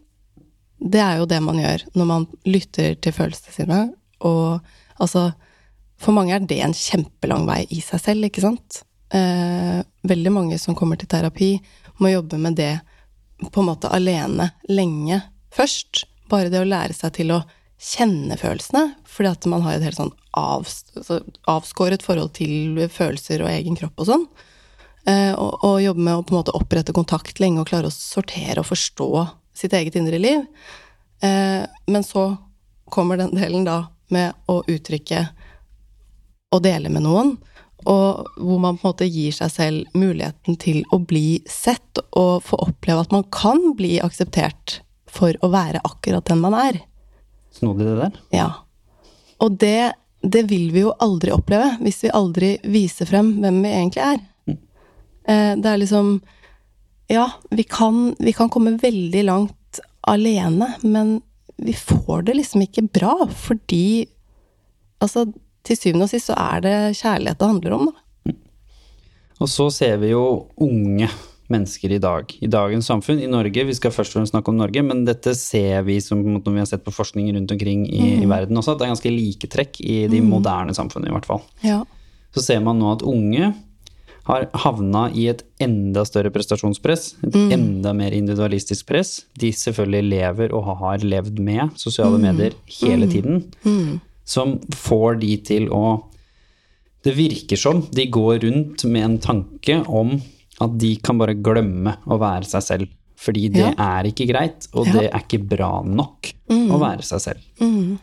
Det er jo det man gjør når man lytter til følelsene sine. Og altså For mange er det en kjempelang vei i seg selv, ikke sant? Eh, veldig mange som kommer til terapi, må jobbe med det på en måte alene lenge først. bare det å lære seg til å kjenne følelsene, fordi at man har et helt sånn av, så avskåret forhold til følelser og egen kropp og sånn. Eh, og, og jobbe med å på en måte opprette kontakt lenge og klare å sortere og forstå sitt eget indre liv. Eh, men så kommer den delen da med å uttrykke og dele med noen, og hvor man på en måte gir seg selv muligheten til å bli sett og få oppleve at man kan bli akseptert for å være akkurat den man er. Snodig det der. Ja. Og det, det vil vi jo aldri oppleve hvis vi aldri viser frem hvem vi egentlig er. Mm. det er liksom Ja, vi kan, vi kan komme veldig langt alene, men vi får det liksom ikke bra fordi Altså, til syvende og sist så er det kjærlighet det handler om, da. Og så ser vi jo unge mennesker i dag, i dagens samfunn, i Norge. Vi skal først og fremst snakke om Norge, men dette ser vi som når vi har sett på forskning rundt omkring i, i verden også, at det er ganske like trekk i de moderne samfunnene, i hvert fall. Ja. Så ser man nå at unge har havna i et enda større prestasjonspress, et enda mer individualistisk press. De selvfølgelig lever og har levd med sosiale medier hele tiden, som får de til å Det virker som de går rundt med en tanke om at de kan bare glemme å være seg selv. Fordi det Ja. er ikke greit, og Ja. det er ikke bra nok å være seg selv.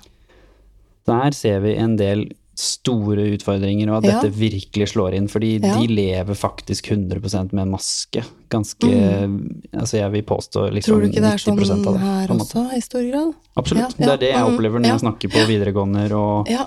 Der ser vi en del store utfordringer, og at Ja. dette virkelig slår inn. Fordi Ja. de lever faktisk 100% med en maske. Ganske Altså, jeg vil påstå liksom Tror du ikke det er 90 sånn av det. her også, i stor grad? Absolutt. Ja, Det er det jeg mm, opplever når jeg snakker på videregående og Ja.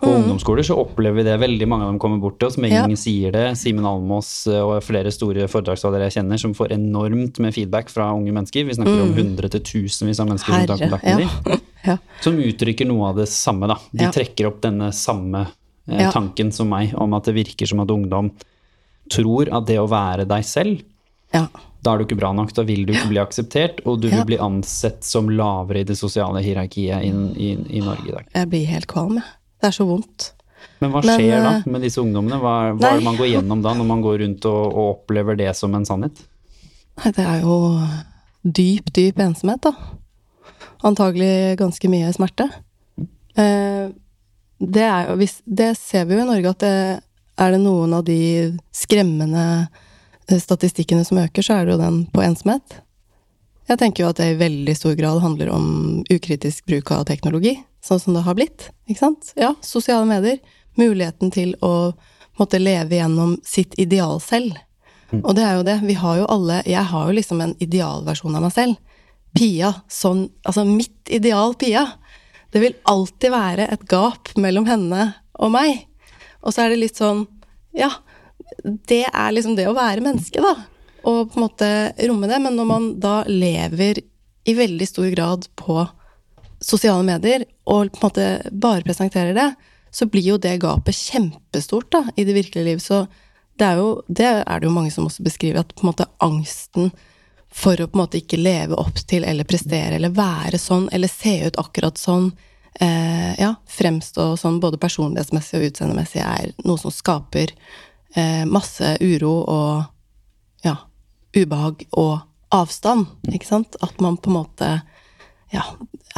på ungdomsskoler, så opplever vi det. Veldig mange av dem kommer bort til oss. Meng Ja. sier det. Simen Almås eh, og flere store foredragsholdere jeg kjenner, som får enormt med feedback fra unge mennesker. Vi snakker om hundre til tusenvis av mennesker som tar Mm. Kontakt med Ja. Ja. Som uttrykker noe av det samme, da. De Ja. trekker opp denne samme eh, tanken som meg, om at det virker som at ungdom tror at det å være deg selv, ja. da er du ikke bra nok, da vil du ikke bli akseptert, og du vil bli ansett som lavere i det sosiale hierarkiet i, i, i Norge i dag. Jeg blir helt kvalm, jeg. Det er så vondt. Men hva Men, skjer da eh, med disse ungdommene? Hva, hva er det man går gjennom da, når man går rundt og, og opplever det som en sannhet? Nei, det er jo dyp, dyp ensomhet, da. Antagelig ganske mye smerte. Eh, det, er det ser vi jo i Norge at det er det noen av de skremmende eh, statistikkene som øker, så er det jo den på ensomhet. Jeg tenker jo at det i veldig stor grad handler om ukritisk bruk av teknologi, sånn som det har blitt. Ikke sant? Ja, sosiale medier. Muligheten til å måtte leve gjennom sitt ideal selv. Og det er jo det. Vi har jo alle Jeg har jo liksom en idealversjon av meg selv. Pia. Sånn Altså mitt ideal Pia. Det vil alltid være et gap mellom henne og meg. Og så er det litt sånn Ja, det er liksom det å være menneske, da. Og på en måte romme det. Men når man da lever i veldig stor grad på sosiale medier, og på en måte bare presenterer det, så blir jo det gapet kjempestort da, i det virkelige liv. Så det er jo det er det jo mange som også beskriver, at på en måte angsten for å på en måte ikke leve opp til eller prestere eller være sånn eller se ut akkurat sånn, eh, ja, fremstå sånn både personlighetsmessig og utseendemessig, er noe som skaper eh, masse uro og ja, ubehag og avstand, ikke sant? At man på en måte ja,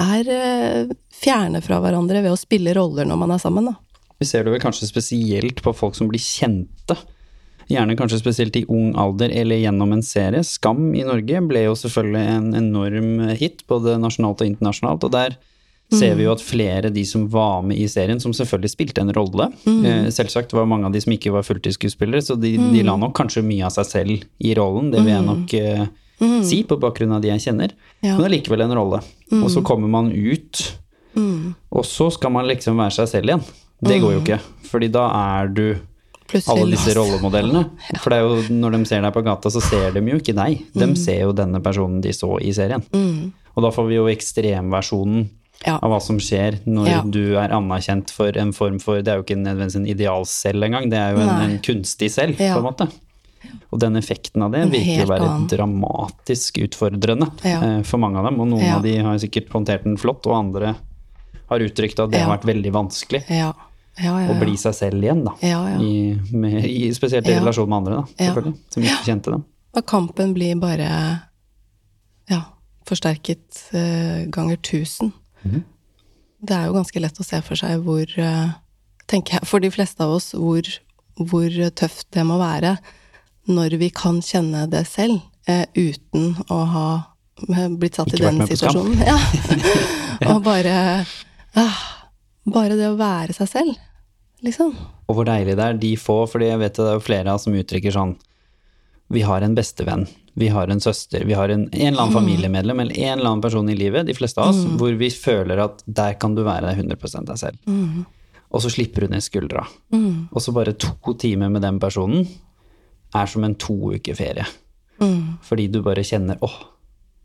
er eh, fjerne fra hverandre ved å spille roller når man er sammen, da. Vi ser det vel kanskje spesielt på folk som blir kjente. Gjerne kanskje spesielt i ung alder eller gjennom en serie. Skam i Norge ble jo selvfølgelig en enorm hit, både nasjonalt og internasjonalt. Og der ser vi jo at flere de som var med i serien, som selvfølgelig spilte en rolle. mm. selvsagt var mange av de som ikke var fulltidsskuespillere, så de, de la nok kanskje mye av seg selv i rollen. Det vil jeg nok eh, si, på bakgrunn av de jeg kjenner. Ja. Men allikevel en rolle. Og så kommer man ut, og så skal man liksom være seg selv igjen. Det går jo ikke, fordi da er du Plutselig alle disse rollemodellene. For det er jo, når de ser deg på gata, så ser de jo ikke deg. De ser jo denne personen de så i serien. Og da får vi jo ekstremversjonen Ja. av hva som skjer når Ja. du er anerkjent for en form for Det er jo ikke nødvendigvis en idealcell engang, det er jo en, en kunstig selv, Ja. på en måte. Og den effekten av det virker å være dramatisk utfordrende Ja. eh, for mange av dem. Og noen Ja. av de har sikkert håndtert den flott, og andre har uttrykt at det Ja. har vært veldig vanskelig Ja. Ja, ja, ja. bli seg selv igjen, da. I, med, i, spesielt i relasjon med andre, da, selvfølgelig. Som ikke kjente dem. Og kampen blir bare Ja. forsterket uh, ganger 1000. Det er jo ganske lett å se for seg hvor uh, Tenker jeg, for de fleste av oss, hvor, hvor tøft det må være når vi kan kjenne det selv, uh, uten å ha blitt satt Ikke i den situasjonen. Ja. Og bare ah, Bare det å være seg selv, liksom. Og hvor deilig det er, de få, fordi jeg vet det er jo flere av oss som uttrykker sånn Vi har en bestevenn, vi har en søster, vi har en, en eller annen familiemedlem eller en eller annen person i livet, de fleste av oss, hvor vi føler at der kan du være deg 100% deg selv. Og så slipper du ned skuldra. Og så bare to timer med den personen er som en to uker ferie. Fordi du bare kjenner åh,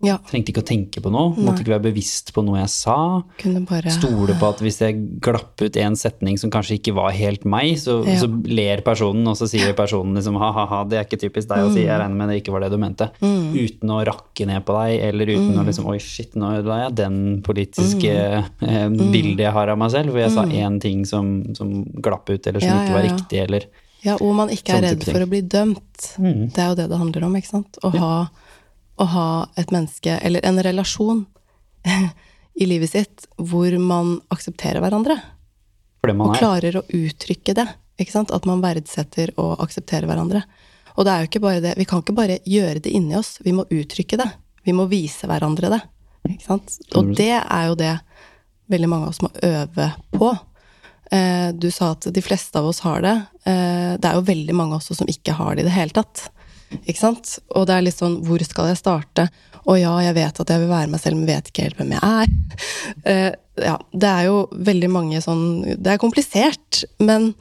Ja. trengte ikke å tenke på noe, måtte ikke være bevisst på noe jeg sa. Bare Stole på at hvis jeg glapp ut en setning som kanskje ikke var helt meg, så, Ja. så ler personen, og så sier personen liksom ha-ha-ha, det er ikke typisk deg å si, jeg regner med det ikke var det du mente. Uten å rakke ned på deg, eller uten å liksom oi, shit, nå ødela jeg den politiske eh, bildet jeg har av meg selv, hvor jeg sa én ting som, som glapp ut, eller som Ja, ikke var riktig, eller Ja, og man ikke er redd for å bli dømt. Det er jo det det handler om, ikke sant? Å, ha, å ha et menneske, eller en relasjon, i livet sitt hvor man aksepterer hverandre. man Og er. klarer å uttrykke det. Ikke sant? At man verdsetter og aksepterer hverandre. Og det er jo ikke bare det. Vi kan ikke bare gjøre det inni oss. Vi må uttrykke det. Vi må vise hverandre det. Ikke sant? Og det er jo det veldig mange av oss må øve på. Eh, Du sa at de fleste av oss har det. Eh, Det er jo veldig mange også som ikke har det i det hele tatt. Ikke sant? Og det er litt sånn Hvor skal jeg starte? Å ja, jeg vet at jeg vil være meg selv, men vet ikke helt hvem jeg er. Uh, Ja, det er jo veldig mange sånn Det er komplisert, men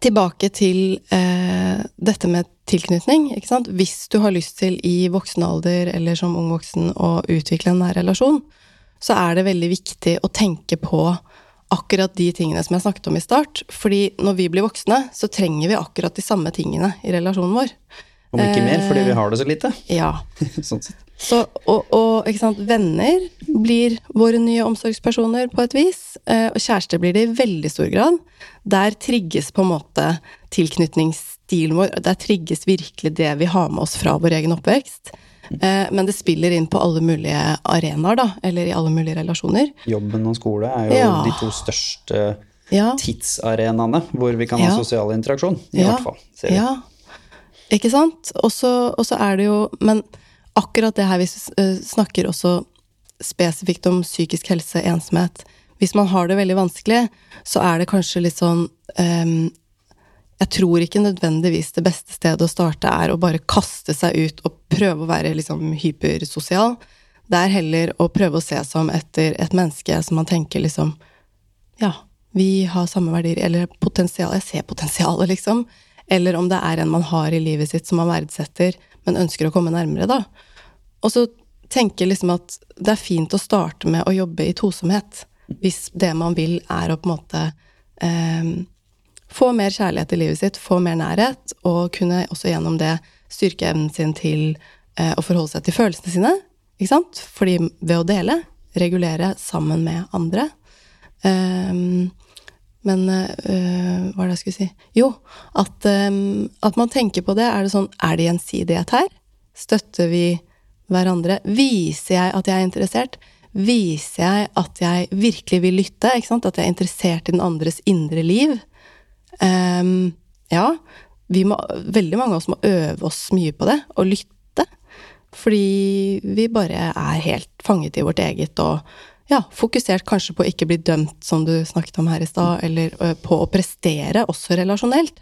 tilbake til uh, dette med tilknytning. Ikke sant? Hvis du har lyst til i voksen alder eller som ung voksen å utvikle en nær relasjon, så er det veldig viktig å tenke på akkurat de tingene som jeg snakket om i start. Fordi når vi blir voksne, så trenger vi akkurat de samme tingene i relasjonen vår. Om ikke mer, fordi vi har det så lite. Ja. sånn sett. Så, og, og ikke sant, venner blir våre nye omsorgspersoner på et vis. eh, Og kjærester blir det i veldig stor grad. Der trigges på en måte tilknytningsstilen vår. Der trigges virkelig det vi har med oss fra vår egen oppvekst. Eh, Men det spiller inn på alle mulige arenaer, da. Eller i alle mulige relasjoner. Jobben og skole er jo Ja. de to største Ja. tidsarenaene hvor vi kan ha Ja. sosial interaksjon, i hvert fall. Ja. Ikke sant? Og så er det jo Men akkurat det her vi eh, snakker også spesifikt om psykisk helse, ensomhet. Hvis man har det veldig vanskelig, så er det kanskje litt sånn ehm, Jeg tror ikke nødvendigvis det beste stedet å starte er å bare kaste seg ut og prøve å være liksom hypersosial. Det er heller å prøve å se som etter et menneske som man tenker liksom ja, vi har samme verdier, eller potensial, jeg ser potensialet, liksom. Eller om det er en man har i livet sitt som man verdsetter, men ønsker å komme nærmere, da. Og så tenker liksom at det er fint å starte med å jobbe i tosomhet, hvis det man vil er å på en måte eh, få mer kjærlighet i livet sitt, få mer nærhet, og kunne også gjennom det styrke evnen sin til eh, å forholde seg til følelsene sine, ikke sant? Fordi ved å dele, regulere sammen med andre, um, men uh, hva er det jeg skulle si? Jo, at, um, at man tenker på det. Er det sånn Er det gjensidighet her? Støtter vi hverandre? Viser jeg at jeg er interessert? Viser jeg at jeg virkelig vil lytte? At jeg er interessert i den andres indre liv? Ehm, ja. Vi må, veldig mange av oss må øve oss mye på det, og lytte. Fordi vi bare er helt fanget i vårt eget og ja, fokusert kanskje på å ikke bli dømt, som du snakket om her i stad, eller på å prestere, også relasjonelt.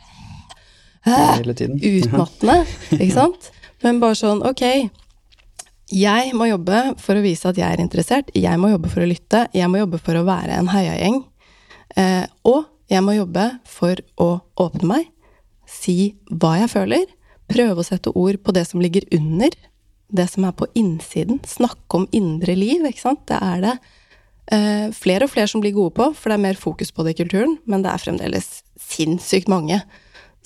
Tiden. Utmattende, ikke sant? Men bare sånn, ok, jeg må jobbe for å vise at jeg er interessert, jeg må jobbe for å lytte, jeg må jobbe for å være en heiagjeng, eh, og jeg må jobbe for å åpne meg, si hva jeg føler, prøve å sette ord på det som ligger under, det som er på innsiden, snakke om indre liv, ikke sant? Det er det eh, flere og flere som blir gode på, for det er mer fokus på det i kulturen, men det er fremdeles sinnssykt mange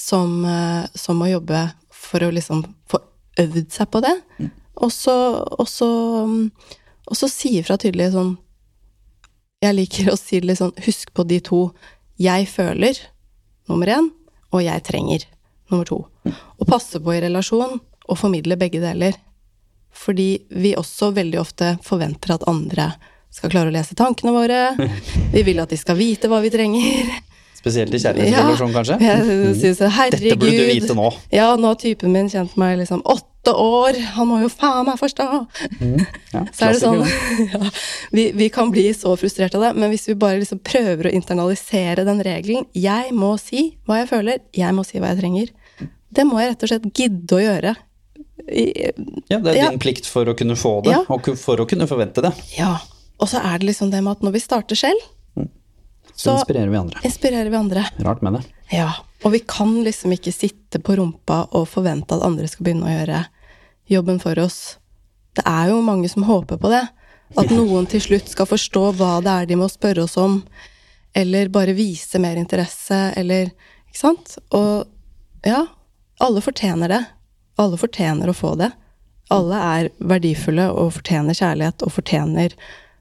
som, eh, som må jobbe for å liksom få øvd seg på det. Og så, og så, si ifra tydelig sånn Jeg liker å si det litt sånn Husk på de to. Jeg føler, nummer én, og jeg trenger, nummer to. Og passe på i relasjon og formidle begge deler. Fordi vi også veldig ofte forventer at andre skal klare å lese tankene våre. Vi vil at de skal vite hva vi trenger. Spesielt i kjærlighetsrelasjon, kanskje? Jeg synes, herregud. Dette burde du vite nå. Ja, nå har typen min kjent meg liksom åtte år. Han må jo faen meg forstå. Ja, Så er det sånn ja, vi, vi kan bli så frustrert av det, men hvis vi bare liksom prøver å internalisere den regelen Jeg må si hva jeg føler, jeg må si hva jeg trenger. Det må jeg rett og slett gidde å gjøre. I, Ja, det er Ja. din plikt for å kunne få det, Ja. og for å kunne forvente det. ja. Og så er det liksom det med at når vi starter selv, Så inspirerer vi andre. inspirerer vi andre. Rart med det. Ja, og vi kan liksom ikke sitte på rumpa og forvente at andre skal begynne å gjøre jobben for oss. Det er jo mange som håper på det. At noen til slutt skal forstå hva det er de må spørre oss om, eller bare vise mer interesse, eller Ikke sant? Og ja, alle fortjener det. Alle fortjener å få det. Alle er verdifulle og fortjener kjærlighet og fortjener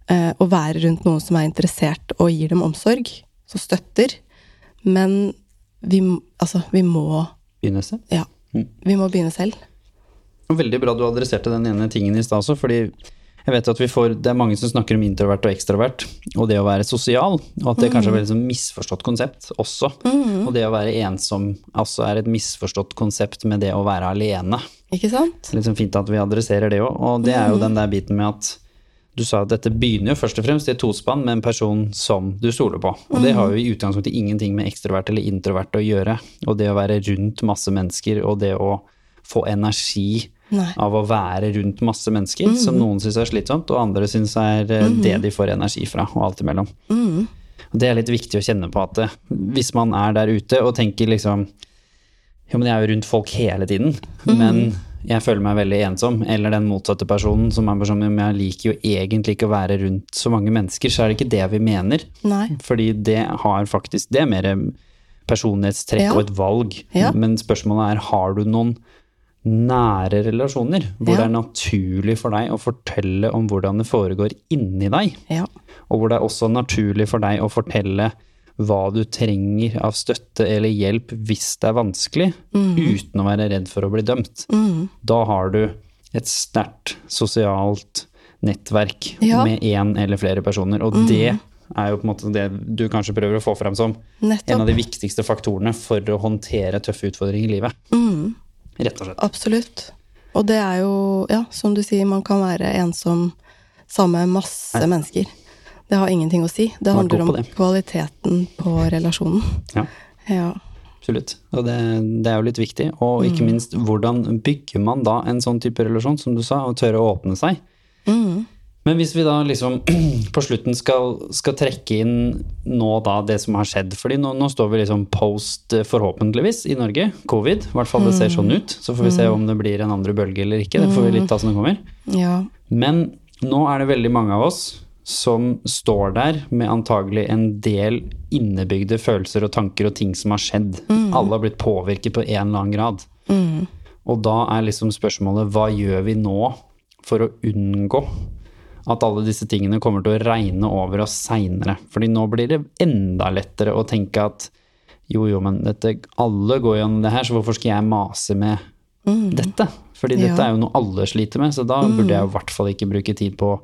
å være rundt noen som er interessert og gir dem omsorg, som støtter. Men vi, altså, vi må Begynnelse. Ja. Vi må begynne selv. Veldig bra du adresserte den ene tingen i stad også, fordi jeg vet at vi får, det er mange som snakker om introvert og ekstrovert, og det å være sosial, og at det kanskje er et sånn misforstått konsept også. Og det å være ensom altså er et misforstått konsept med det å være alene. Ikke sant? Litt sånn fint at vi adresserer det òg, og det er jo den der biten med at du sa at dette begynner jo først og fremst i et tospann med en person som du stoler på. Og det har jo i utgangspunktet ingenting med ekstrovert eller introvert å gjøre. Og det å være rundt masse mennesker, og det å få energi Nei. av å være rundt masse mennesker, som noen syns er slitsomt, og andre syns er eh, det de får energi fra, og alt imellom. Og Det er litt viktig å kjenne på at eh, hvis man er der ute og tenker liksom Jo, men jeg er jo rundt folk hele tiden, men jeg føler meg veldig ensom. Eller den motsatte personen som er sånn Men jeg liker jo egentlig ikke å være rundt så mange mennesker, så er det ikke det vi mener. Nei. Fordi det har faktisk Det er mer personlighetstrekk Ja. og et valg. Ja. Men spørsmålet er har du noen nære relasjoner hvor Ja. det er naturlig for deg å fortelle om hvordan det foregår inni deg? Ja. Og hvor det er også naturlig for deg å fortelle hva du trenger av støtte eller hjelp hvis det er vanskelig, Mm. uten å være redd for å bli dømt. Da har du et sterkt sosialt nettverk Ja. med én eller flere personer, og det er jo på en måte det du kanskje prøver å få frem som en av de viktigste faktorene for å håndtere tøffe utfordringer i livet. Rett og slett. Absolutt. Og det er jo, ja, som du sier, man kan være ensom sammen med masse mennesker. Det har ingenting å si. Det handler om det. kvaliteten på relasjonen. Ja. Ja. Absolutt. Og det, det er jo litt viktig. Og ikke minst, hvordan bygger man da en sånn type relasjon, som du sa, og tørre å åpne seg? Men hvis vi da liksom på slutten skal, skal trekke inn nå da det som har skjedd, fordi nå, nå står vi liksom post, eh, forhåpentligvis, i Norge, covid, i hvert fall det ser sånn ut. Så får vi se om det blir en andre bølge eller ikke, det får vi litt ta som det kommer. ja. Men nå er det veldig mange av oss som står der med antagelig en del innebygde følelser og tanker og ting som har skjedd. Alle har blitt påvirket på en eller annen grad. Og da er liksom spørsmålet hva gjør vi nå for å unngå at alle disse tingene kommer til å regne over oss seinere? Fordi nå blir det enda lettere å tenke at jo, jo, men dette, alle går gjennom det her, så hvorfor skal jeg mase med dette? Fordi dette Ja. er jo noe alle sliter med, så da burde jeg i hvert fall ikke bruke tid på å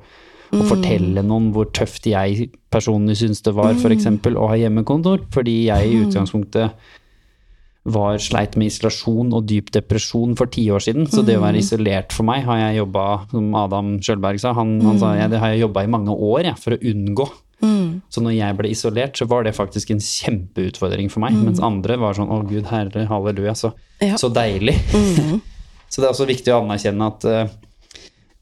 fortelle noen hvor tøft jeg personlig syns det var for eksempel å ha hjemmekontor, fordi jeg i utgangspunktet var sleit med isolasjon og dyp depresjon for ti år siden. Så det å være isolert for meg har jeg jobba, som Adam Sjølberg sa, han, han sa ja, det har jeg jobba i mange år jeg, for å unngå. Så når jeg ble isolert, så var det faktisk en kjempeutfordring for meg. Mens andre var sånn å gud herre, halleluja, så, Ja. så deilig. så det er også viktig å anerkjenne at uh,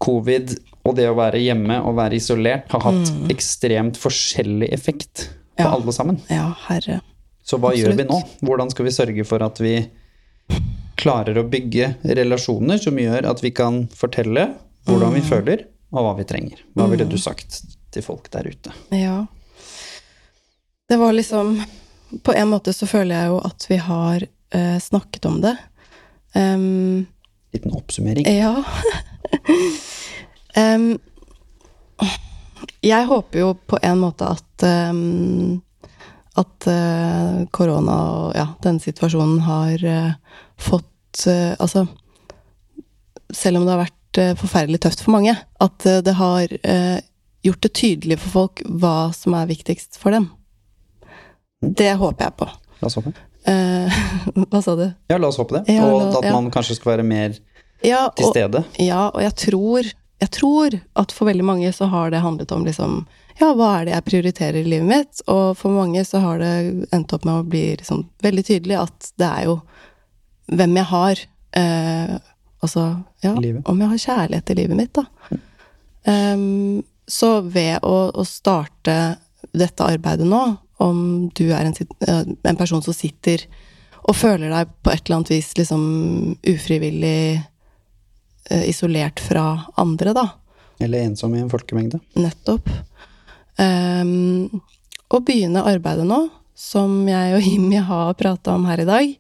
covid og det å være hjemme og være isolert har hatt ekstremt forskjellig effekt på Ja. alle sammen. Ja, herre. Så hva gjør vi nå? Hvordan skal vi sørge for at vi klarer å bygge relasjoner som gjør at vi kan fortelle hvordan vi føler, og hva vi trenger? Hva ville du sagt til folk der ute? Ja. Det var liksom På en måte så føler jeg jo at vi har uh, snakket om det. Um, Liten oppsummering. Ja. Em, jeg håper jo på en måte at um, at uh, korona og ja, denne situasjonen har uh, fått uh, Altså, selv om det har vært forferdelig tøft for mange. At det har gjort det tydelig for folk hva som er viktigst for dem. Det håper jeg på. La oss håpe. Hva sa du? Ja, la oss håpe det. Ja, og at ja. man kanskje skal være mer Ja, til og, stede. ja, og jeg tror, jeg tror at for veldig mange så har det handlet om liksom Ja, hva er det jeg prioriterer i livet mitt? Og for mange så har det endt opp med å bli liksom veldig tydelig at det er jo hvem jeg har. Eh, altså, ja, Livet. om jeg har kjærlighet i livet mitt, da. Um, så ved å, å starte dette arbeidet nå, om du er en, eh, en person som sitter og føler deg på et eller annet vis liksom ufrivillig isolert fra andre, da. Eller ensom i en folkemengde. Nettopp. Um, å begynne arbeidet nå, som jeg og Jimmy har prata om her i dag,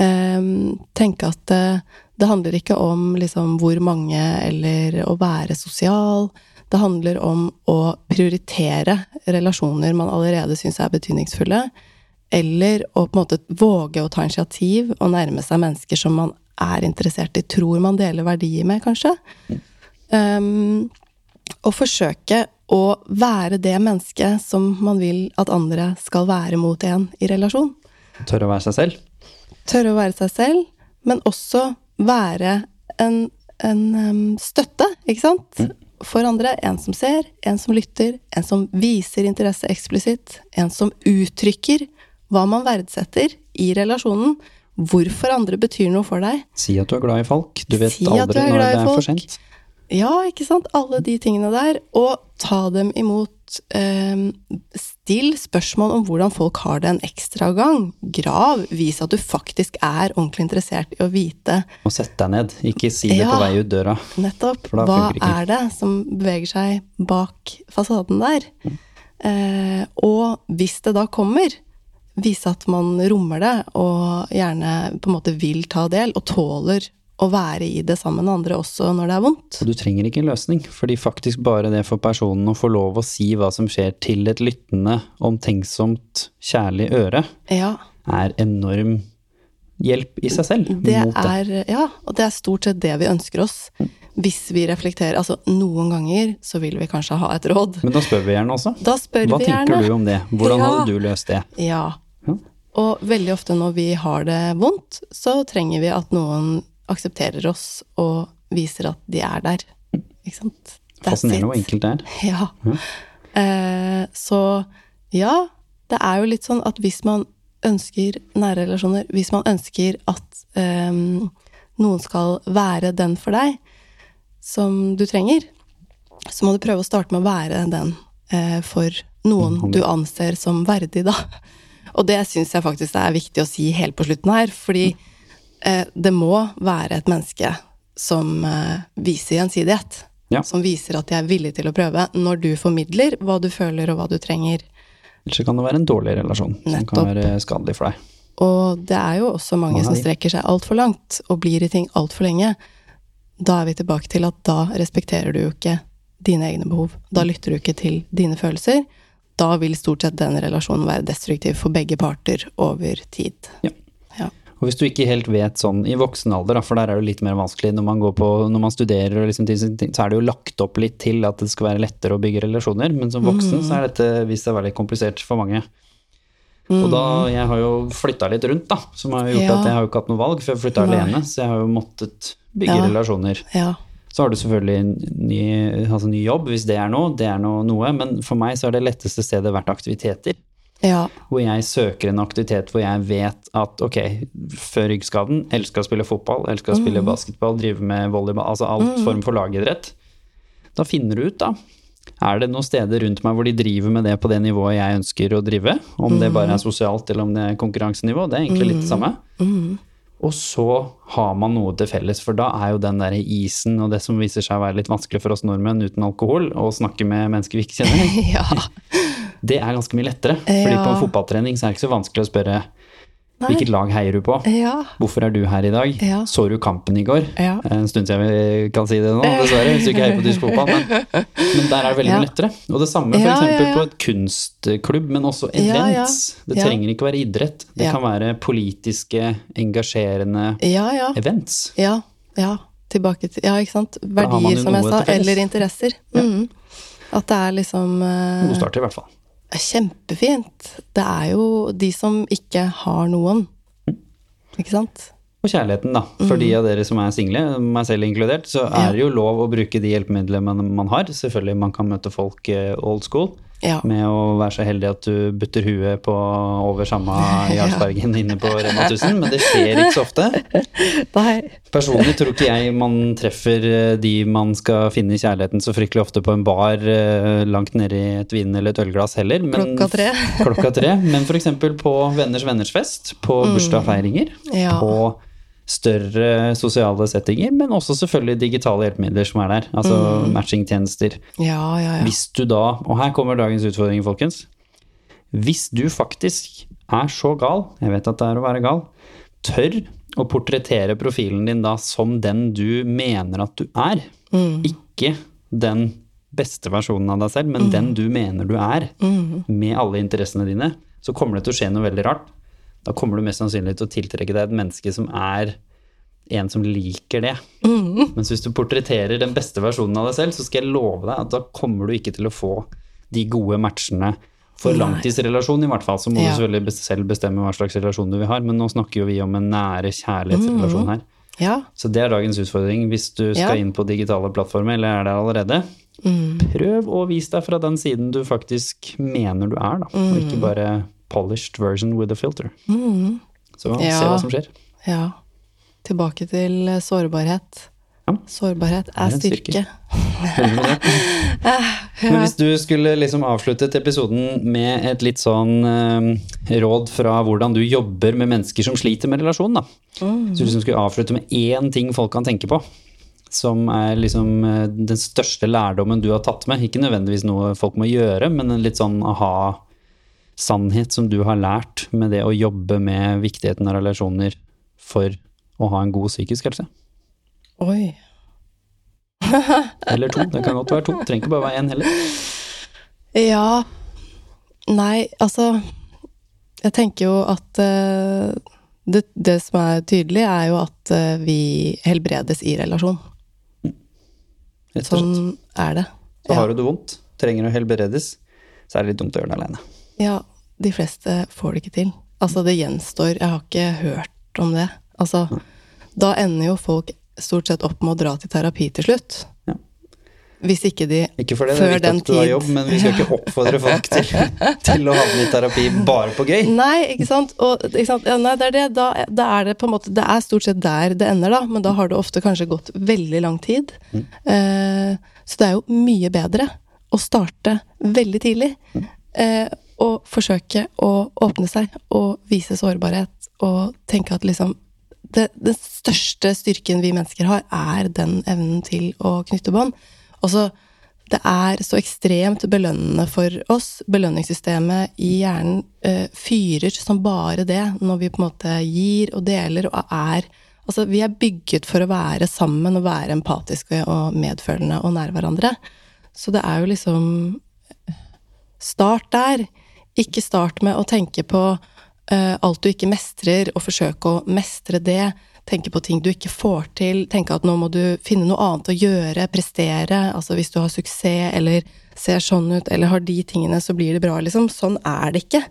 um, tenke at det, det handler ikke om liksom hvor mange eller å være sosial. Det handler om å prioritere relasjoner man allerede syns er betydningsfulle. Eller å på en måte våge å ta initiativ og nærme seg mennesker som man er interessert i, tror man deler verdier med, kanskje. Um, å forsøke å være det mennesket som man vil at andre skal være mot en i relasjon. Tørre å være seg selv. Tørre å være seg selv, men også være en, en um, støtte, ikke sant? For andre. En som ser, en som lytter, en som viser interesse eksplisitt, en som uttrykker hva man verdsetter i relasjonen, hvorfor andre betyr noe for deg. Si at du er glad i folk. Du vet Si aldri du når det er for sent. Ja, ikke sant? Alle de tingene der. Og ta dem imot. Eh, still spørsmål om hvordan folk har det en ekstra gang. Grav. Vis at du faktisk er ordentlig interessert i å vite Og sett deg ned. Ikke si det Ja. på vei ut døra. nettopp hva er det som beveger seg bak fasaden der. Eh, og hvis det da kommer, vise at man rommer det, og gjerne på en måte vil ta del, og tåler å være i det sammen med andre også når det er vondt. Du trenger ikke en løsning, fordi faktisk bare det for personen å få lov å si hva som skjer til et lyttende, omtenksomt, kjærlig øre, Ja, er enorm hjelp i seg selv det mot det. er, ja, og det er stort sett det vi ønsker oss. Hvis vi reflekterer Altså, noen ganger så vil vi kanskje ha et råd. Men da spør vi gjerne også. Da spør Hva vi tenker du om det? Hvordan Ja. hadde du løst det? Ja. Ja. Og veldig ofte når vi har det vondt, så trenger vi at noen aksepterer oss og viser at de er der. Ikke sant? That's Fascinerende hvor enkelt det er. Ja. Eh, så ja, det er jo litt sånn at hvis man ønsker nære relasjoner, hvis man ønsker at eh, noen skal være den for deg som du trenger, så må du prøve å starte med å være den eh, for noen du anser som verdig, da. Og det syns jeg faktisk er viktig å si helt på slutten her, fordi eh, det må være et menneske som eh, viser gjensidighet. Ja. Som viser at de er villige til å prøve når du formidler hva du føler og hva du trenger. Ellers kan det være en dårlig relasjon som kan være skadelig for deg. Og det er jo også mange Nei. som strekker seg altfor langt og blir i ting altfor lenge. Da er vi tilbake til at da respekterer du jo ikke dine egne behov. Da lytter du ikke til dine følelser. Da vil stort sett den relasjonen være destruktiv for begge parter over tid. Ja. Ja. Og hvis du ikke helt vet sånn i voksen alder, da, for der er det litt mer vanskelig når man, går på, når man studerer, og liksom, så er det jo lagt opp litt til at det skal være lettere å bygge relasjoner, men som voksen så er dette vist seg veldig komplisert for mange. Og da, jeg har jo flytta litt rundt, da, som har gjort Mm. Ja. at jeg har jo ikke hatt noe valg, for jeg flytta alene, så jeg har jo måttet bygge Ja. relasjoner. Ja. Så har du selvfølgelig ny, altså ny jobb, hvis det er noe, det er noe, noe, men for meg så er det letteste stedet vært aktiviteter. Ja. Hvor jeg søker en aktivitet hvor jeg vet at ok, før ryggskaden, elska å spille fotball, elska å spille basketball, drive med volleyball, altså alt form for lagidrett. Da finner du ut, da. Er det noen steder rundt meg hvor de driver med det på det nivået jeg ønsker å drive? Om det bare er sosialt eller om det er konkurransenivå, det er egentlig litt det samme. Og så har man noe til felles, for da er jo den der isen og det som viser seg å være litt vanskelig for oss nordmenn uten alkohol, å snakke med mennesker vi ikke kjenner, ja. det er ganske mye lettere. Fordi Ja. på en fotballtrening så er det ikke så vanskelig å spørre hvilket lag heier du på? Ja. Hvorfor er du her i dag? Ja. Så du kampen i går? Ja. En stund siden vi kan si det nå, dessverre, hvis du ikke heier på tysk fotball. Men, men der er det veldig mye lettere. Og det samme f.eks. ja, på et kunstklubb, men også events. Det trenger ikke være idrett. Det kan være politiske, engasjerende Ja, ja. events. Ja, ja. tilbake til Ja, ikke sant. Verdier, som jeg sa. Eller interesser. Mhm. At det er liksom uh... God start, i hvert fall. Kjempefint. Det er jo de som ikke har noen. Ikke sant? Og kjærligheten, da. For de av dere som er single, meg selv inkludert, så er det jo lov å bruke de hjelpemidlene man, man har. Selvfølgelig man kan møte folk eh, old school Ja. med å være så heldig at du butter huet på over samme Jarlsbergen inne på Rema 1000, men det skjer ikke så ofte. Nei. Personlig tror ikke jeg man treffer eh, de man skal finne kjærligheten så fryktelig ofte på en bar eh, langt nedi i et vin eller et ølglass heller. Men, Klokka tre. klokka tre. Men f.eks. på venners venners fest, på bursdagsfeiringer, Mm. Ja. på større sosiale settinger, men også selvfølgelig digitale hjelpemidler som er der. Altså Mm. matchingtjenester. Ja, ja, ja. Hvis du da, og her kommer dagens utfordring, folkens. Hvis du faktisk er så gal, jeg vet at det er å være gal, tør å portrettere profilen din da som den du mener at du er, ikke den beste versjonen av deg selv, men den du mener du er, med alle interessene dine, så kommer det til å skje noe veldig rart. Da kommer du mest sannsynlig til å tiltrekke deg et menneske som er en som liker det. Mens hvis du portretterer den beste versjonen av deg selv, så skal jeg love deg at da kommer du ikke til å få de gode matchene for Nei. langtidsrelasjon, i hvert fall. Så må Ja. du selvfølgelig selv bestemme hva slags relasjon du vil ha. Men nå snakker jo vi om en nære kjærlighetsrelasjon her. Ja. Så det er dagens utfordring. Hvis du skal Ja. inn på digitale plattformer, eller er der allerede, prøv å vise deg fra den siden du faktisk mener du er, da. Og ikke bare polished version with a filter. Så se hva som skjer. ja. Tilbake til eh, sårbarhet. Ja. Sårbarhet er er styrke. styrke. 100%. Men hvis du skulle liksom avsluttet episoden med et litt sånn eh, råd fra hvordan du jobber med mennesker som sliter med relasjon, da. Så du liksom skulle avslutte med én ting folk kan tenke på, som er liksom eh, den største lærdommen du har tatt med. Ikke nødvendigvis noe folk må gjøre, men en litt sånn aha-sannhet som du har lært med det å jobbe med viktigheten av relasjoner for å ha en god psykisk helse. Oi. Eller to. Det kan godt være to. Trenger ikke bare være én heller. Ja Nei, altså Jeg tenker jo at uh, det, det som er tydelig, er jo at uh, vi helbredes i relasjon. Rett og slett. Sånn er det. Så har du det vondt, trenger å helbredes, så er det litt dumt å gjøre det alene. Ja, de fleste får det ikke til. Altså, det gjenstår Jeg har ikke hørt om det. Altså, da ender jo folk stort sett opp med å dra til terapi til slutt. Ja. Hvis ikke de Ikke for det, det er viktig den at du har jobb, men vi skal ikke oppfordre folk til, til å havne i terapi bare på gøy. Nei, ikke sant. Og, ikke sant? Ja, nei, det er det. Da, da er det på en måte Det er stort sett der det ender, da. Men da har det ofte kanskje gått veldig lang tid. Eh, så det er jo mye bedre å starte veldig tidlig. Eh, og forsøke å åpne seg og vise sårbarhet og tenke at liksom det, Den største styrken vi mennesker har, er den evnen til å knytte bånd. Også, det er så ekstremt belønnende for oss. Belønningssystemet i hjernen eh, fyrer som bare det når vi på en måte gir og deler og er Altså, vi er bygget for å være sammen og være empatiske og medfølende og nær hverandre. Så det er jo liksom Start der. Ikke start med å tenke på uh, alt du ikke mestrer, og forsøke å mestre det. Tenke på ting du ikke får til. Tenke at nå må du finne noe annet å gjøre, prestere. Altså hvis du har suksess, eller ser sånn ut, eller har de tingene, så blir det bra, liksom. Sånn er det ikke.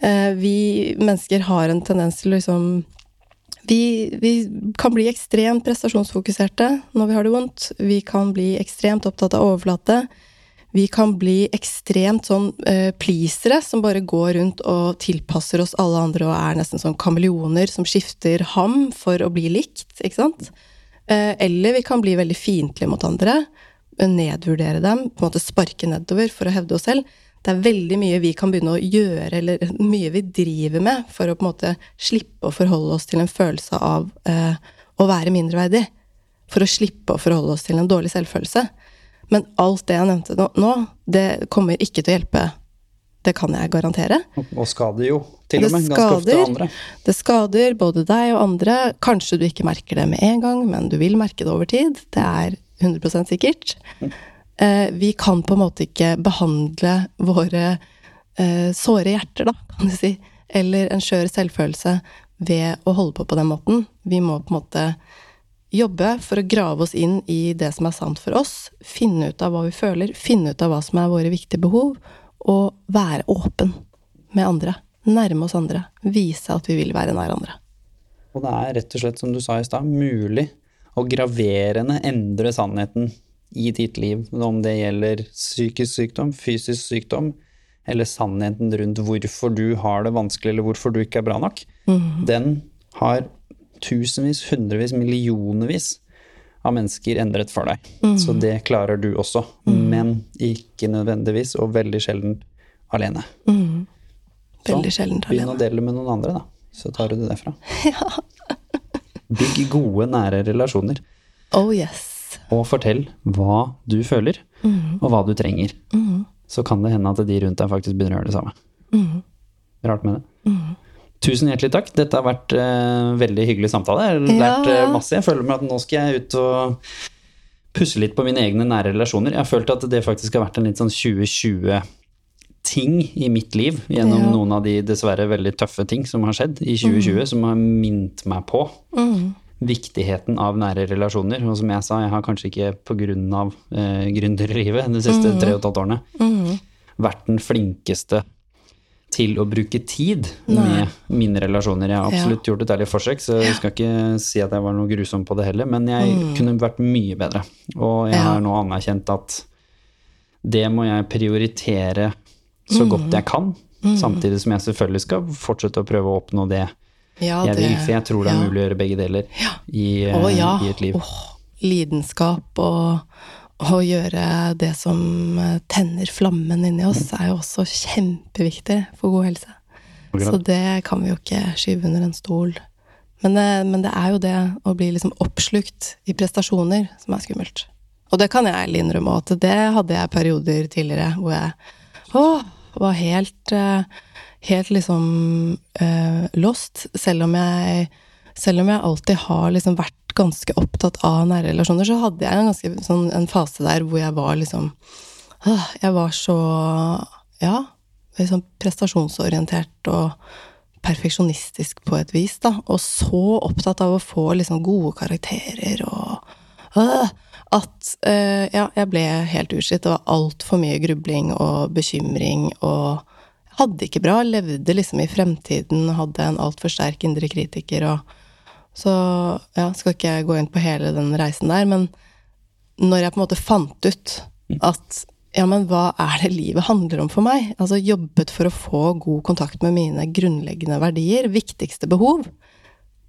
Uh, vi mennesker har en tendens til liksom vi, vi kan bli ekstremt prestasjonsfokuserte når vi har det vondt. Vi kan bli ekstremt opptatt av overflate. Vi kan bli ekstremt sånn eh, pleasere som bare går rundt og tilpasser oss alle andre og er nesten sånn kameleoner som skifter ham for å bli likt, ikke sant? Eh, eller vi kan bli veldig fiendtlige mot andre, eh, nedvurdere dem, på en måte sparke nedover for å hevde oss selv. Det er veldig mye vi kan begynne å gjøre, eller mye vi driver med, for å på en måte slippe å forholde oss til en følelse av eh, å være mindreverdig. For å slippe å forholde oss til en dårlig selvfølelse. Men alt det jeg nevnte nå, det kommer ikke til å hjelpe. Det kan jeg garantere. Og skader jo til Det og med ganske ofte andre. Det skader både deg og andre. Kanskje du ikke merker det med en gang, men du vil merke det over tid. Det er 100 sikkert. Eh, vi kan på en måte ikke behandle våre eh, såre hjerter, da, kan du si, eller en skjør selvfølelse ved å holde på på den måten. Vi må på en måte jobbe for å grave oss inn i det som er sant for oss, finne ut av hva vi føler, finne ut av hva som er våre viktige behov, og være åpen med andre. Nærme oss andre. Vise at vi vil være nær andre. Og det er rett og slett, som du sa i stad, mulig å graverende endre sannheten i ditt liv, om det gjelder psykisk sykdom, fysisk sykdom, eller sannheten rundt hvorfor du har det vanskelig, eller hvorfor du ikke er bra nok. Den har tusenvis, hundrevis, millionervis av mennesker endret for deg. Så det klarer du også, men ikke nødvendigvis, og veldig sjelden alene. Veldig sjeldent Begynn å alene. dele med noen andre, da. Så tar du det derfra. Bygg gode, nære relasjoner. Oh yes. Og fortell hva du føler, og hva du trenger. Så kan det hende at de rundt deg faktisk begynner å gjøre det samme. Rart med det. Tusen hjertelig takk. Dette har vært uh, veldig hyggelig samtale. Jeg har lært Ja, eh, ja. masse. Jeg føler meg at nå skal jeg ut og pusse litt på mine egne nære relasjoner. Jeg har følt at det faktisk har vært en litt sånn 2020-ting i mitt liv gjennom Ja. noen av de dessverre veldig tøffe ting som har skjedd i 2020, som har minnet meg på viktigheten av nære relasjoner. Og som jeg sa, jeg har kanskje ikke på grunn av eh, gründerlivet de siste tre og et halvt årene vært den flinkeste til å bruke tid med mine relasjoner. Jeg har absolutt gjort et ærlig forsøk, så jeg skal ikke si at jeg var noe grusom på det heller, men jeg kunne vært mye bedre. Og jeg Ja. har nå anerkjent at det må jeg prioritere så godt jeg kan, samtidig som jeg selvfølgelig skal fortsette å prøve å oppnå det Ja, jeg vil, for jeg tror det er ja. mulig å gjøre begge deler i, ja. i et liv. Åh, lidenskap og å gjøre det som eh, tenner flammen inni oss, er jo også kjempeviktig for god helse. Så det kan vi jo ikke skyve under en stol. Men det, men det er jo det å bli liksom oppslukt i prestasjoner som er skummelt. Og det kan jeg ærlig innrømme at det hadde jeg perioder tidligere hvor jeg å, var helt, eh, helt liksom uh, lost, selv om jeg selv om jeg alltid har liksom vært ganske opptatt av nære relasjoner, så hadde jeg en ganske sånn en fase der hvor jeg var liksom Jeg var så ja, liksom prestasjonsorientert og perfeksjonistisk på et vis, da. Og så opptatt av å få liksom gode karakterer og at øh, ja, jeg ble helt utslitt. Det var altfor mye grubling og bekymring og hadde ikke bra. Levde liksom i fremtiden, hadde en altfor sterk indre kritiker og Så ja, skal ikke jeg gå inn på hele den reisen der, men når jeg på en måte fant ut at ja, men hva er det livet handler om for meg? Altså jobbet for å få god kontakt med mine grunnleggende verdier, viktigste behov.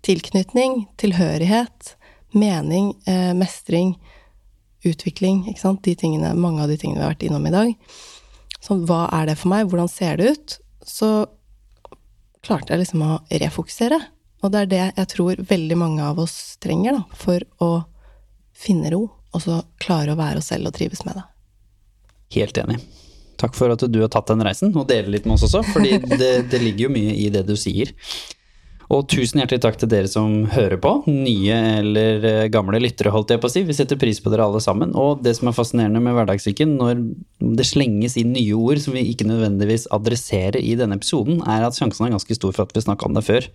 Tilknytning, tilhørighet, mening, eh, mestring, utvikling, ikke sant. De tingene, mange av de tingene vi har vært innom i dag. Så hva er det for meg? Hvordan ser det ut? Så klarte jeg liksom å refokusere. Og det er det jeg tror veldig mange av oss trenger, da, for å finne ro, og så klare å være oss selv og trives med det. Helt enig. Takk for at du har tatt den reisen, og deler litt med oss også, fordi det, det ligger jo mye i det du sier. Og tusen hjertelig takk til dere som hører på, nye eller eh, gamle lyttere, holdt jeg på å si. Vi setter pris på dere alle sammen. Og det som er fascinerende med hverdagssyken, når det slenges inn nye ord som vi ikke nødvendigvis adresserer i denne episoden, er at sjansen er ganske stor for at vi snakka om det før.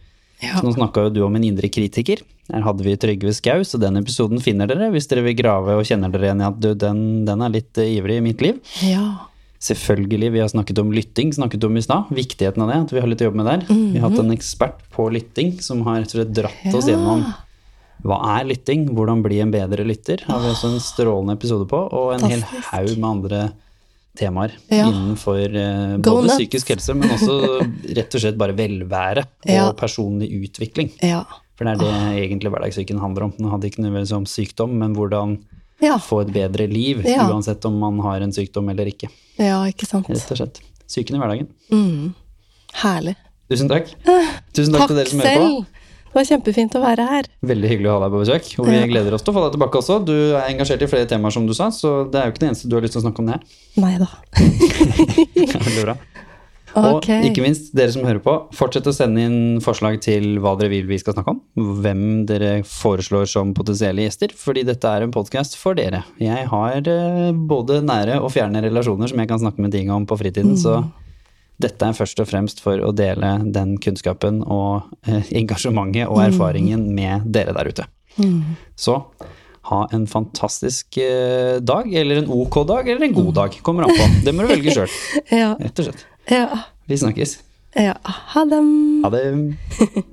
Ja. Så nå snakka jo du om en indre kritiker. Her hadde vi Trygve Skau, så den episoden finner dere hvis dere vil grave og kjenner dere igjen i at du, den, den er litt eh, ivrig i mitt liv. Ja. Selvfølgelig, vi har snakket om lytting, snakket om i stad. Viktigheten av det, at vi har litt å jobbe med der. Vi har hatt en ekspert på lytting som har slett dratt oss Ja. gjennom hva er lytting, hvordan bli en bedre lytter. Har vi også en strålende episode på, og en hel haug med andre temaer Ja. innenfor eh, både nuts. psykisk helse, men også rett og slett bare velvære og Ja. personlig utvikling. Ja. For det er det egentlig hverdagssyken handler om. Den hadde ikke nødvendigvis om sykdom, men hvordan få et bedre liv, uansett om man har en sykdom eller ikke. ja, ikke sant. Rett og slett. Psyken i hverdagen. Mm. Herlig. Tusen takk. Tusen takk, til dere som hører på. Det var kjempefint å være her. Veldig hyggelig å ha deg på besøk. Og vi gleder oss til å få deg tilbake også. Du er engasjert i flere temaer, som du sa, så det er jo ikke det eneste du har lyst til å snakke om det her. Nei da. Veldig bra. Og ikke minst, dere som hører på, fortsett å sende inn forslag til hva dere vil vi skal snakke om. Hvem dere foreslår som potensielle gjester, fordi dette er en podkast for dere. Jeg har eh, både nære og fjerne relasjoner som jeg kan snakke med ting om på fritiden, så dette er først og fremst for å dele den kunnskapen og eh, engasjementet og erfaringen med dere der ute. Så ha en fantastisk eh, dag, eller en ok dag, eller en god dag. Kommer an på. Det må du velge sjøl, Ja. rett og slett. Ja. Vi snakkes. ja. Ha dem. Ha det.